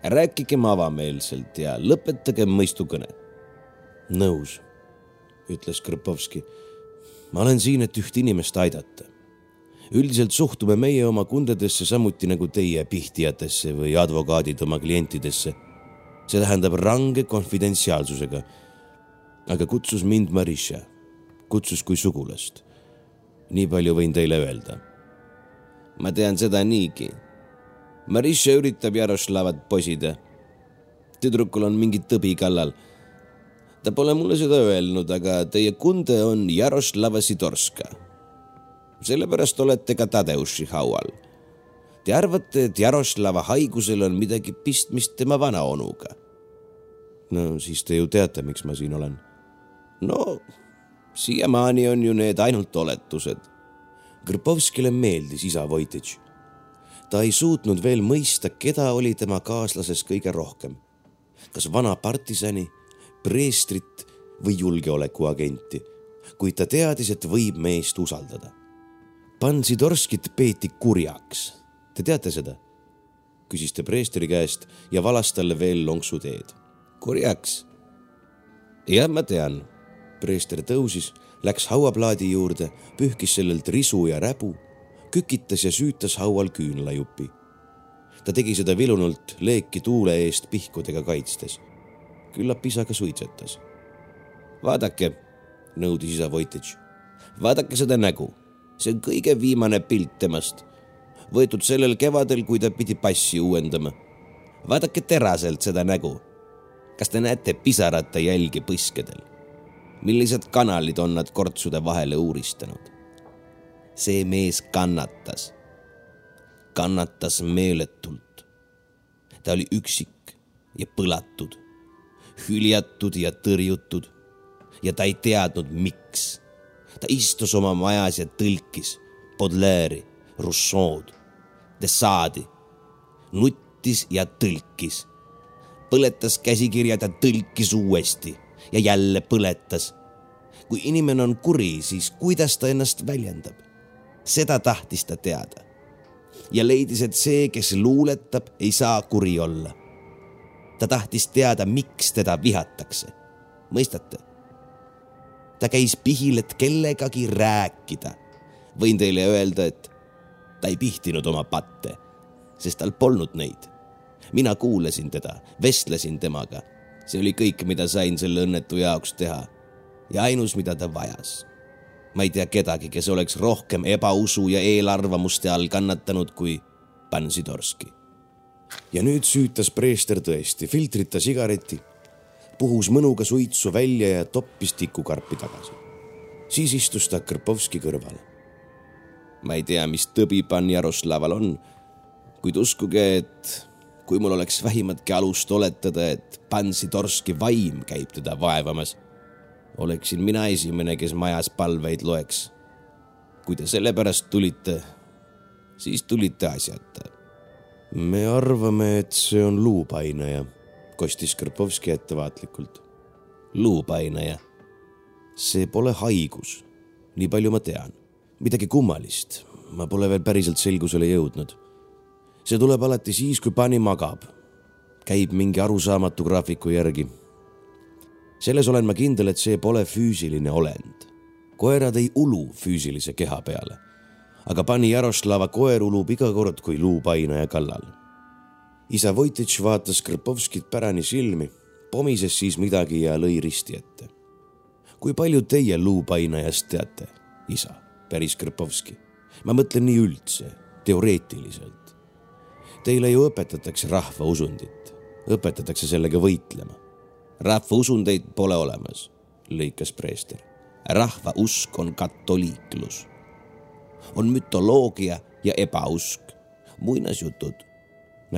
rääkigem avameelselt ja lõpetagem mõistukõned. nõus, ütles Krpovski. ma olen siin, et üht inimest aidata. Üldiselt suhtume meie oma kundadesse samuti nagu teie pihtijatesse või advokaadid oma klientidesse. see tähendab range konfidentsiaalsusega. aga kutsus mind Marisha kutsus kui sugulast. nii palju võin teile öelda. ma tean seda niigi. Marisha üritab Jaroslavat posida. tüdrukul on mingi tõbi kallal. ta pole mulle seda öelnud, aga teie kunde on Jaroslava Sidorska. Sellepärast olete ka Tadeuši haual. Te arvate, et Jaroslava haigusel on midagi pistmist tema vanaonuga? no siis te ju teate, miks ma siin olen. no siiamaani on ju need ainult oletused. Krpovskile meeldis isa Vojtitš ta ei suutnud veel mõista, keda oli tema kaaslases kõige rohkem. kas vana partisani, preestrit või julgeolekuagenti, kuid ta teadis, et võib meest usaldada. Pansidorskit peeti kurjaks. Te teate seda? küsis ta preestri käest ja valas talle veel lonksu teed. kurjaks? jah, ma tean. preester tõusis, läks hauaplaadi juurde, pühkis sellelt risu ja räbu kükitas ja süütas haual küünlajupi. ta tegi seda vilunult leeki tuule eest pihkudega kaitstes. küllap isa ka suitsetas. vaadake, nõudis isa Vojtitš. vaadake seda nägu, see on kõige viimane pilt temast, võetud sellel kevadel, kui ta pidi passi uuendama. vaadake teraselt seda nägu. kas te näete pisarate jälgi põskedel? millised kanalid on nad kortsude vahele uuristanud? see mees kannatas, kannatas meeletult. ta oli üksik ja põlatud, hüljatud ja tõrjutud ja ta ei teadnud, miks. Ta istus oma majas ja tõlkis Baudelaire'i, Rousseau'd, de Sade'i, nuttis ja tõlkis, põletas käsikirjad ja tõlkis uuesti ja jälle põletas. kui inimene on kuri, siis kuidas ta ennast väljendab? seda tahtis ta teada. ja leidis, et see, kes luuletab, ei saa kuri olla. ta tahtis teada, miks teda vihatakse. mõistate? Ta käis pihil, et kellegagi rääkida. võin teile öelda, et ta ei pihtinud oma patte, sest tal polnud neid. mina kuulasin teda, vestlesin temaga. see oli kõik, mida sain selle õnnetu jaoks teha. ja ainus, mida ta vajas ma ei tea kedagi, kes oleks rohkem ebausu ja eelarvamuste all kannatanud kui Pansidorski. ja nüüd süütas preester tõesti, filtrita sigareti, puhus mõnuga suitsu välja ja toppis tikukarpi tagasi. siis istus ta Krpovski kõrvale. ma ei tea, mis tõbi Pan Jaroslaval on, kuid uskuge, et kui mul oleks vähimatki alust oletada, et Pansidorski vaim käib teda vaevamas oleksin mina esimene, kes majas palveid loeks. kui te sellepärast tulite, siis tulite asjata. me arvame, et see on luupainaja, kostis Karpovski ettevaatlikult. luupainaja? see pole haigus, nii palju ma tean. midagi kummalist, ma pole veel päriselt selgusele jõudnud. see tuleb alati siis, kui pani magab. käib mingi arusaamatu graafiku järgi selles olen ma kindel, et see pole füüsiline olend. koerad ei ulu füüsilise keha peale. aga pani Jaroslava koer ulub iga kord, kui luupainaja kallal. Isa Vojtitš vaatas Krpovskit pärani silmi, pomises siis midagi ja lõi risti ette. kui palju teie luupainajast teate, isa, päris Krpovski? ma mõtlen nii üldse, teoreetiliselt. Teile ju õpetatakse rahvausundit, õpetatakse sellega võitlema rahvausundeid pole olemas, lõikas preester. rahva usk on katoliiklus. on mütoloogia ja ebausk, muinasjutud.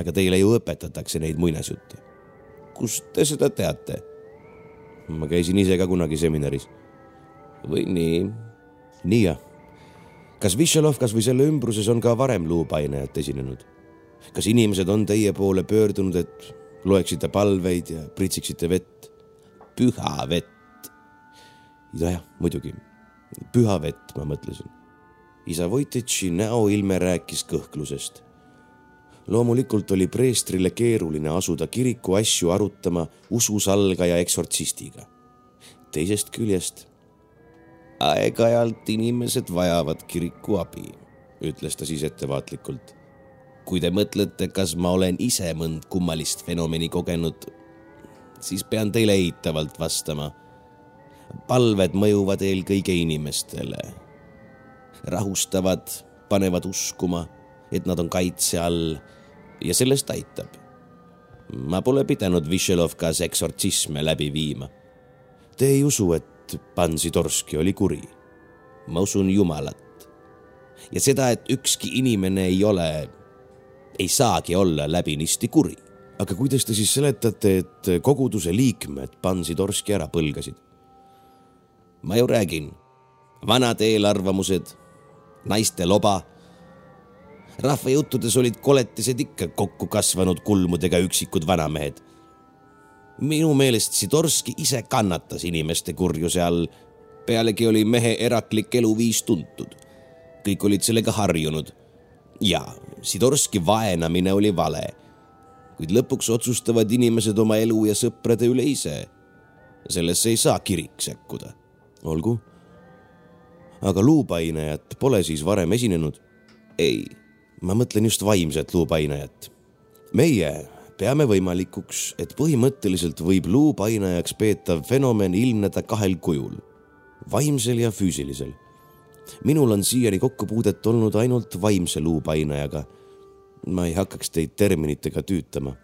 Aga teile ju õpetatakse neid muinasjutte. kust te seda teate? ma käisin ise ka kunagi seminaris. või nii? nii jah. kas Višalov kasvõi selle ümbruses on ka varem luupainajat esinenud? kas inimesed on teie poole pöördunud, et loeksite palveid ja pritsiksite vett. püha vett. jajah, muidugi, püha vett, ma mõtlesin. isa Vojtitši näoilme rääkis kõhklusest. Loomulikult oli preestrile keeruline asuda kiriku asju arutama ususalgaja eksortsistiga. teisest küljest. aeg-ajalt inimesed vajavad kiriku abi, ütles ta siis ettevaatlikult kui te mõtlete, kas ma olen ise mõnd kummalist fenomeni kogenud, siis pean teile eitavalt vastama. palved mõjuvad eelkõige inimestele. rahustavad, panevad uskuma, et nad on kaitse all ja sellest aitab. ma pole pidanud Višelovkas eksortsisme läbi viima. Te ei usu, et Pansitorski oli kuri? ma usun Jumalat. ja seda, et ükski inimene ei ole, ei saagi olla läbinisti kuri. aga kuidas te siis seletate, et koguduse liikmed Pansitorski ära põlgasid? ma ju räägin, vanad eelarvamused, naiste loba rahvajuttudes olid koletised ikka kokku kasvanud kulmudega üksikud vanamehed. minu meelest Sidorski ise kannatas inimeste kurjuse all. pealegi oli mehe eraklik eluviis tuntud. kõik olid sellega harjunud. ja Sidorski vaenamine oli vale. kuid lõpuks otsustavad inimesed oma elu ja sõprade üle ise. sellesse ei saa kirik sekkuda. olgu. aga luupainajat pole siis varem esinenud? ei ma mõtlen just vaimset luupainajat. meie peame võimalikuks, et põhimõtteliselt võib luupainajaks peetav fenomen ilmneda kahel kujul, vaimsel ja füüsilisel. minul on siiani kokkupuudet olnud ainult vaimse luupainajaga. ma ei hakkaks teid terminitega tüütama.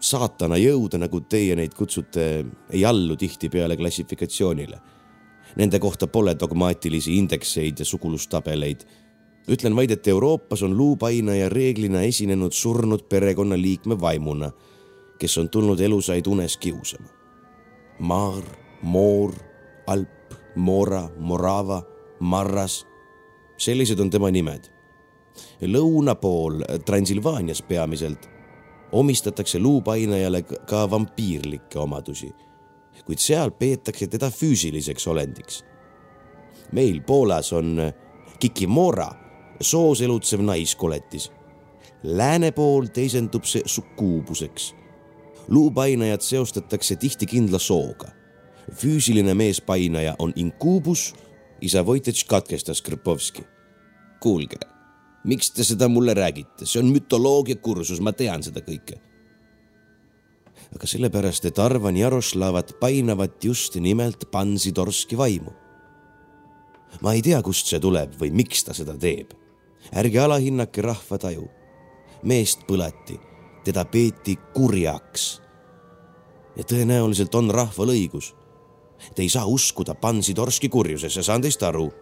saatana jõud, nagu teie neid kutsute, ei allu tihtipeale klassifikatsioonile. Nende kohta pole dogmaatilisi indekseid ja sugulustabeleid ütlen vaid, et Euroopas on luupainaja reeglina esinenud surnud perekonnaliikme vaimuna, kes on tulnud elusaid unes kiusama. Maar, Moor, Alp, Mora, Morava, Marras, sellised on tema nimed. lõuna pool, Transilvaanias peamiselt, omistatakse luupainajale ka vampiirlikke omadusi, kuid seal peetakse teda füüsiliseks olendiks. meil Poolas on Kikimora soos elutsev naiskoletis. Lääne pool teisendub see sukuubuseks. luupainajat seostatakse tihti kindla sooga. füüsiline meespainaja on inkuubus, isa Vojtitš katkestas Krpovski. kuulge, miks te seda mulle räägite, see on mütoloogia kursus, ma tean seda kõike. aga sellepärast, et arvan Jaroslavat painavat just nimelt Pansidorski vaimu. ma ei tea, kust see tuleb või miks ta seda teeb ärge alahinnake rahva taju. meest põleti, teda peeti kurjaks. ja tõenäoliselt on rahval õigus. Te ei saa uskuda Pansidorski kurjusesse, saan teist aru.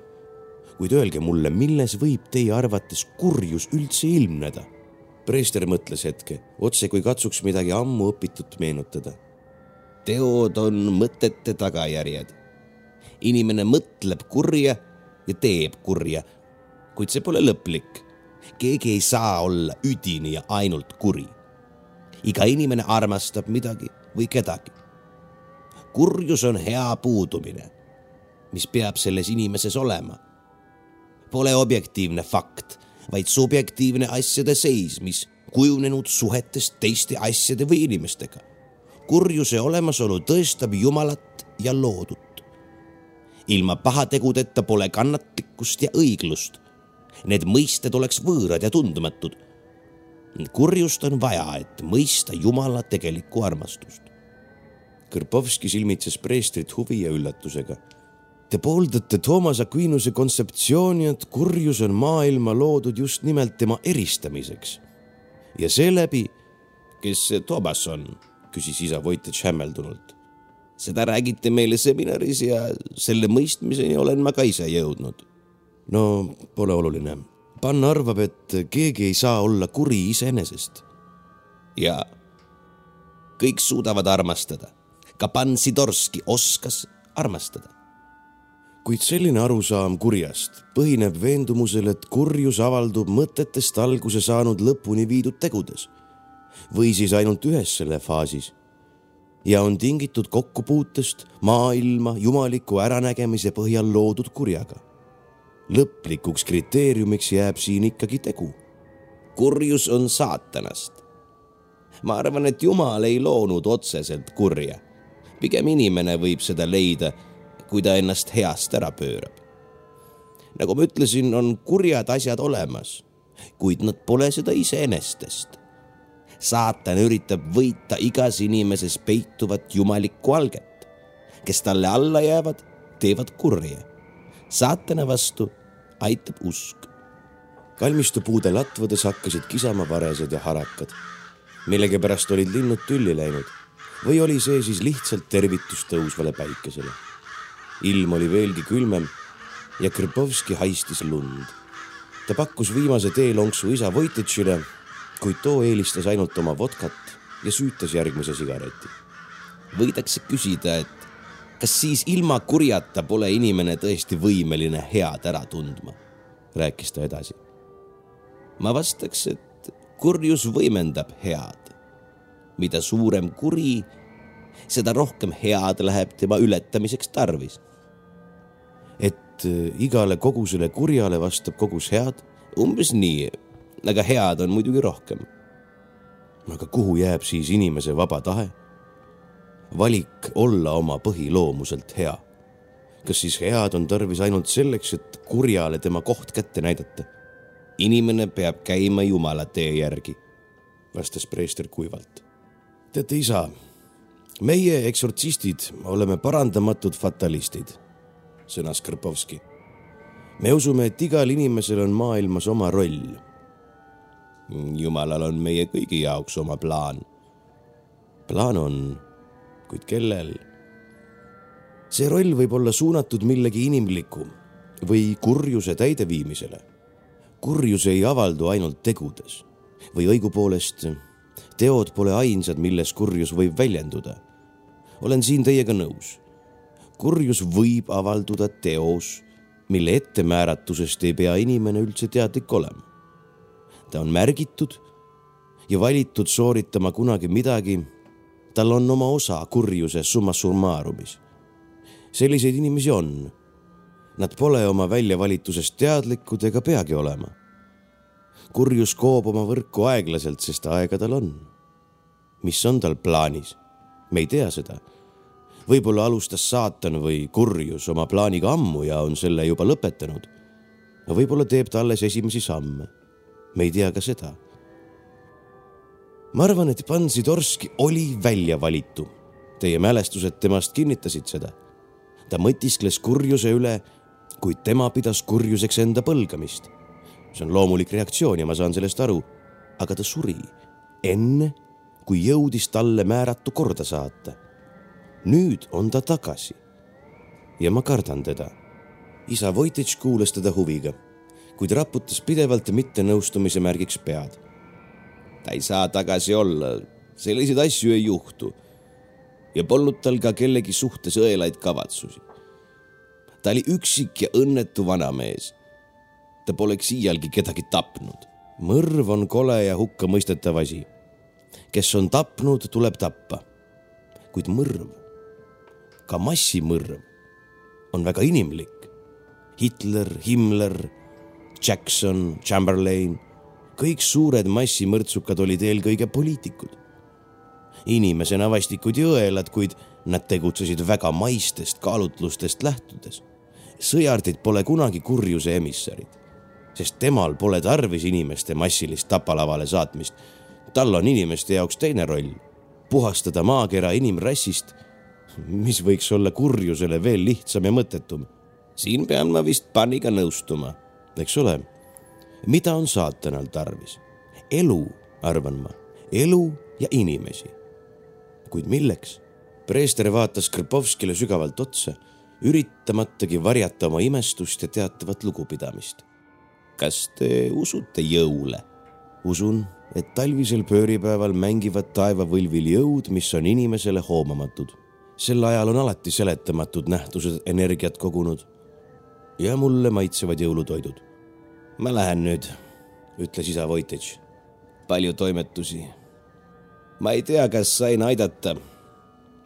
kuid öelge mulle, milles võib teie arvates kurjus üldse ilmneda? preester mõtles hetke, otse kui katsuks midagi ammu õpitut meenutada. teod on mõtete tagajärjed. inimene mõtleb kurja ja teeb kurja kuid see pole lõplik. keegi ei saa olla üdini ja ainult kuri. iga inimene armastab midagi või kedagi. kurjus on hea puudumine, mis peab selles inimeses olema. Pole objektiivne fakt, vaid subjektiivne asjade seis, mis kujunenud suhetest teiste asjade või inimestega. kurjuse olemasolu tõestab Jumalat ja loodut. ilma pahategudeta pole kannatlikkust ja õiglust Need mõisted oleks võõrad ja tundmatud. kurjust on vaja, et mõista Jumala tegelikku armastust. Kõrpovski silmitses preestrit huvi ja üllatusega. Te pooldate Toomas Aquinuse kontseptsiooni, et kurjus on maailma loodud just nimelt tema eristamiseks. ja seeläbi, kes see Toomas on, küsis isa Vojtitš hämmeldunult. seda räägite meile seminaris ja selle mõistmiseni olen ma ka ise jõudnud no pole oluline. Pann arvab, et keegi ei saa olla kuri iseenesest. jaa, kõik suudavad armastada. ka Pann Sidorski oskas armastada. kuid selline arusaam kurjast põhineb veendumusel, et kurjus avaldub mõtetest alguse saanud lõpuni viidud tegudes või siis ainult ühes selle faasis ja on tingitud kokkupuutest maailma jumaliku äranägemise põhjal loodud kurjaga lõplikuks kriteeriumiks jääb siin ikkagi tegu. kurjus on saatanast. ma arvan, et Jumal ei loonud otseselt kurja. pigem inimene võib seda leida, kui ta ennast heast ära pöörab. nagu ma ütlesin, on kurjad asjad olemas, kuid nad pole seda iseenestest. saatan üritab võita igas inimeses peituvat jumalikku alget, kes talle alla jäävad, teevad kurja saatana vastu aitab usk. kalmistupuude latvades hakkasid kisama varesed ja harakad. millegipärast olid linnud tülli läinud või oli see siis lihtsalt tervitus tõusvale päikesele. ilm oli veelgi külmem ja Krpovski haistis lund. ta pakkus viimase teelonksu isa Vojtitšile, kuid too eelistas ainult oma vodkat ja süütas järgmise sigareti. võidakse küsida, et kas siis ilma kurjata pole inimene tõesti võimeline head ära tundma, rääkis ta edasi. ma vastaks, et kurjus võimendab head mida suurem kuri, seda rohkem head läheb tema ületamiseks tarvis. et äh, igale kogusele kurjale vastab kogus head? umbes nii, aga head on muidugi rohkem. aga kuhu jääb siis inimese vaba tahe? Valik olla oma põhiloomuselt hea. kas siis head on tarvis ainult selleks, et kurjale tema koht kätte näidata? inimene peab käima Jumala tee järgi, vastas preester kuivalt teate, isa, meie eksortsistid oleme parandamatud fatalistid, sõnas Krpovski. me usume, et igal inimesel on maailmas oma roll. jumalal on meie kõigi jaoks oma plaan. plaan on, kuid kellel? see roll võib olla suunatud millegi inimliku või kurjuse täideviimisele. kurjus ei avaldu ainult tegudes või õigupoolest teod pole ainsad, milles kurjus võib väljenduda. olen siin teiega nõus. kurjus võib avalduda teos, mille ettemääratusest ei pea inimene üldse teadlik olema. ta on märgitud ja valitud sooritama kunagi midagi. Tal on oma osa kurjuse summa summarumis. selliseid inimesi on. Nad pole oma väljavalitusest teadlikud ega peagi olema kurjus koob oma võrku aeglaselt, sest aega tal on. mis on tal plaanis? me ei tea seda. võib-olla alustas saatan või kurjus oma plaaniga ammu ja on selle juba lõpetanud. võib-olla teeb ta alles esimesi samme. me ei tea ka seda. Ma arvan, et Pansidorski oli väljavalitu. Teie mälestused temast kinnitasid seda. ta mõtiskles kurjuse üle, kuid tema pidas kurjuseks enda põlgamist see on loomulik reaktsioon ja ma saan sellest aru. aga ta suri enne, kui jõudis talle määratu korda saata. nüüd on ta tagasi. ja ma kardan teda. isa Vojtitš kuulas teda huviga, kuid raputas pidevalt mittenõustumise märgiks pead. Ta ei saa tagasi olla, selliseid asju ei juhtu. ja polnud tal ka kellegi suhtes õelaid kavatsusi. ta oli üksik ja õnnetu vanamees ta poleks iialgi kedagi tapnud. mõrv on kole ja hukkamõistetav asi. kes on tapnud, tuleb tappa. kuid mõrv, ka massimõrv, on väga inimlik. Hitler, Himmler, Jackson, Chamberlain, kõik suured massimõrtsukad olid eelkõige poliitikud. inimesena vastikud jõelad, kuid nad tegutsesid väga maistest kaalutlustest lähtudes sõjardid pole kunagi kurjuse emissarid sest temal pole tarvis inimeste massilist tapalavale saatmist. tal on inimeste jaoks teine roll, puhastada maakera inimrassist, mis võiks olla kurjusele veel lihtsam ja mõttetum. siin pean ma vist Paniga nõustuma. eks ole. Mida on saatanal tarvis? elu, arvan ma, elu ja inimesi. kuid milleks? preester vaatas Krpovskile sügavalt otsa, üritamatagi varjata oma imestust ja teatavat lugupidamist kas te usute jõule? usun, et talvisel pööripäeval mängivad taevavõlvil jõud, mis on inimesele hoomamatud. sel ajal on alati seletamatud nähtused energiat kogunud. ja mulle maitsevad jõulutoidud. Ma lähen nüüd, ütles isa Vojtitš. palju toimetusi. ma ei tea, kas sain aidata,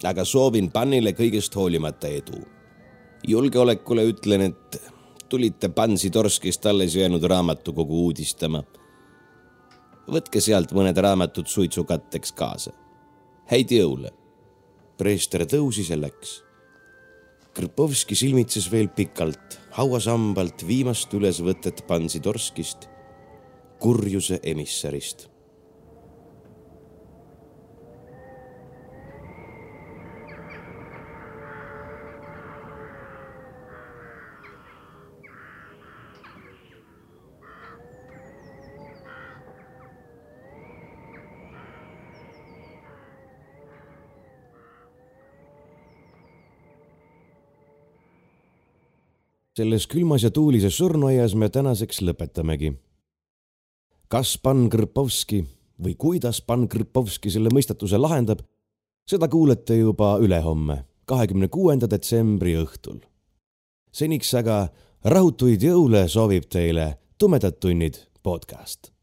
aga soovin Pannile kõigest hoolimata edu. julgeolekule ütlen, et tulite Pansitorskist alles jäänud raamatukogu uudistama. võtke sealt mõned raamatud suitsukatteks kaasa. häid jõule. preester tõusis ja läks. Krpovski silmitses veel pikalt hauasambalt viimast ülesvõtet Pansitorskist, kurjuse emissarist selles külmas ja tuulises surnuaias me tänaseks lõpetamegi. kas Pan Krpovski või kuidas Pan Krpovski selle mõistatuse lahendab, seda kuulete juba ülehomme, kahekümne kuuenda detsembri õhtul. seniks aga rahutuid jõule soovib teile Tumedad tunnid podcast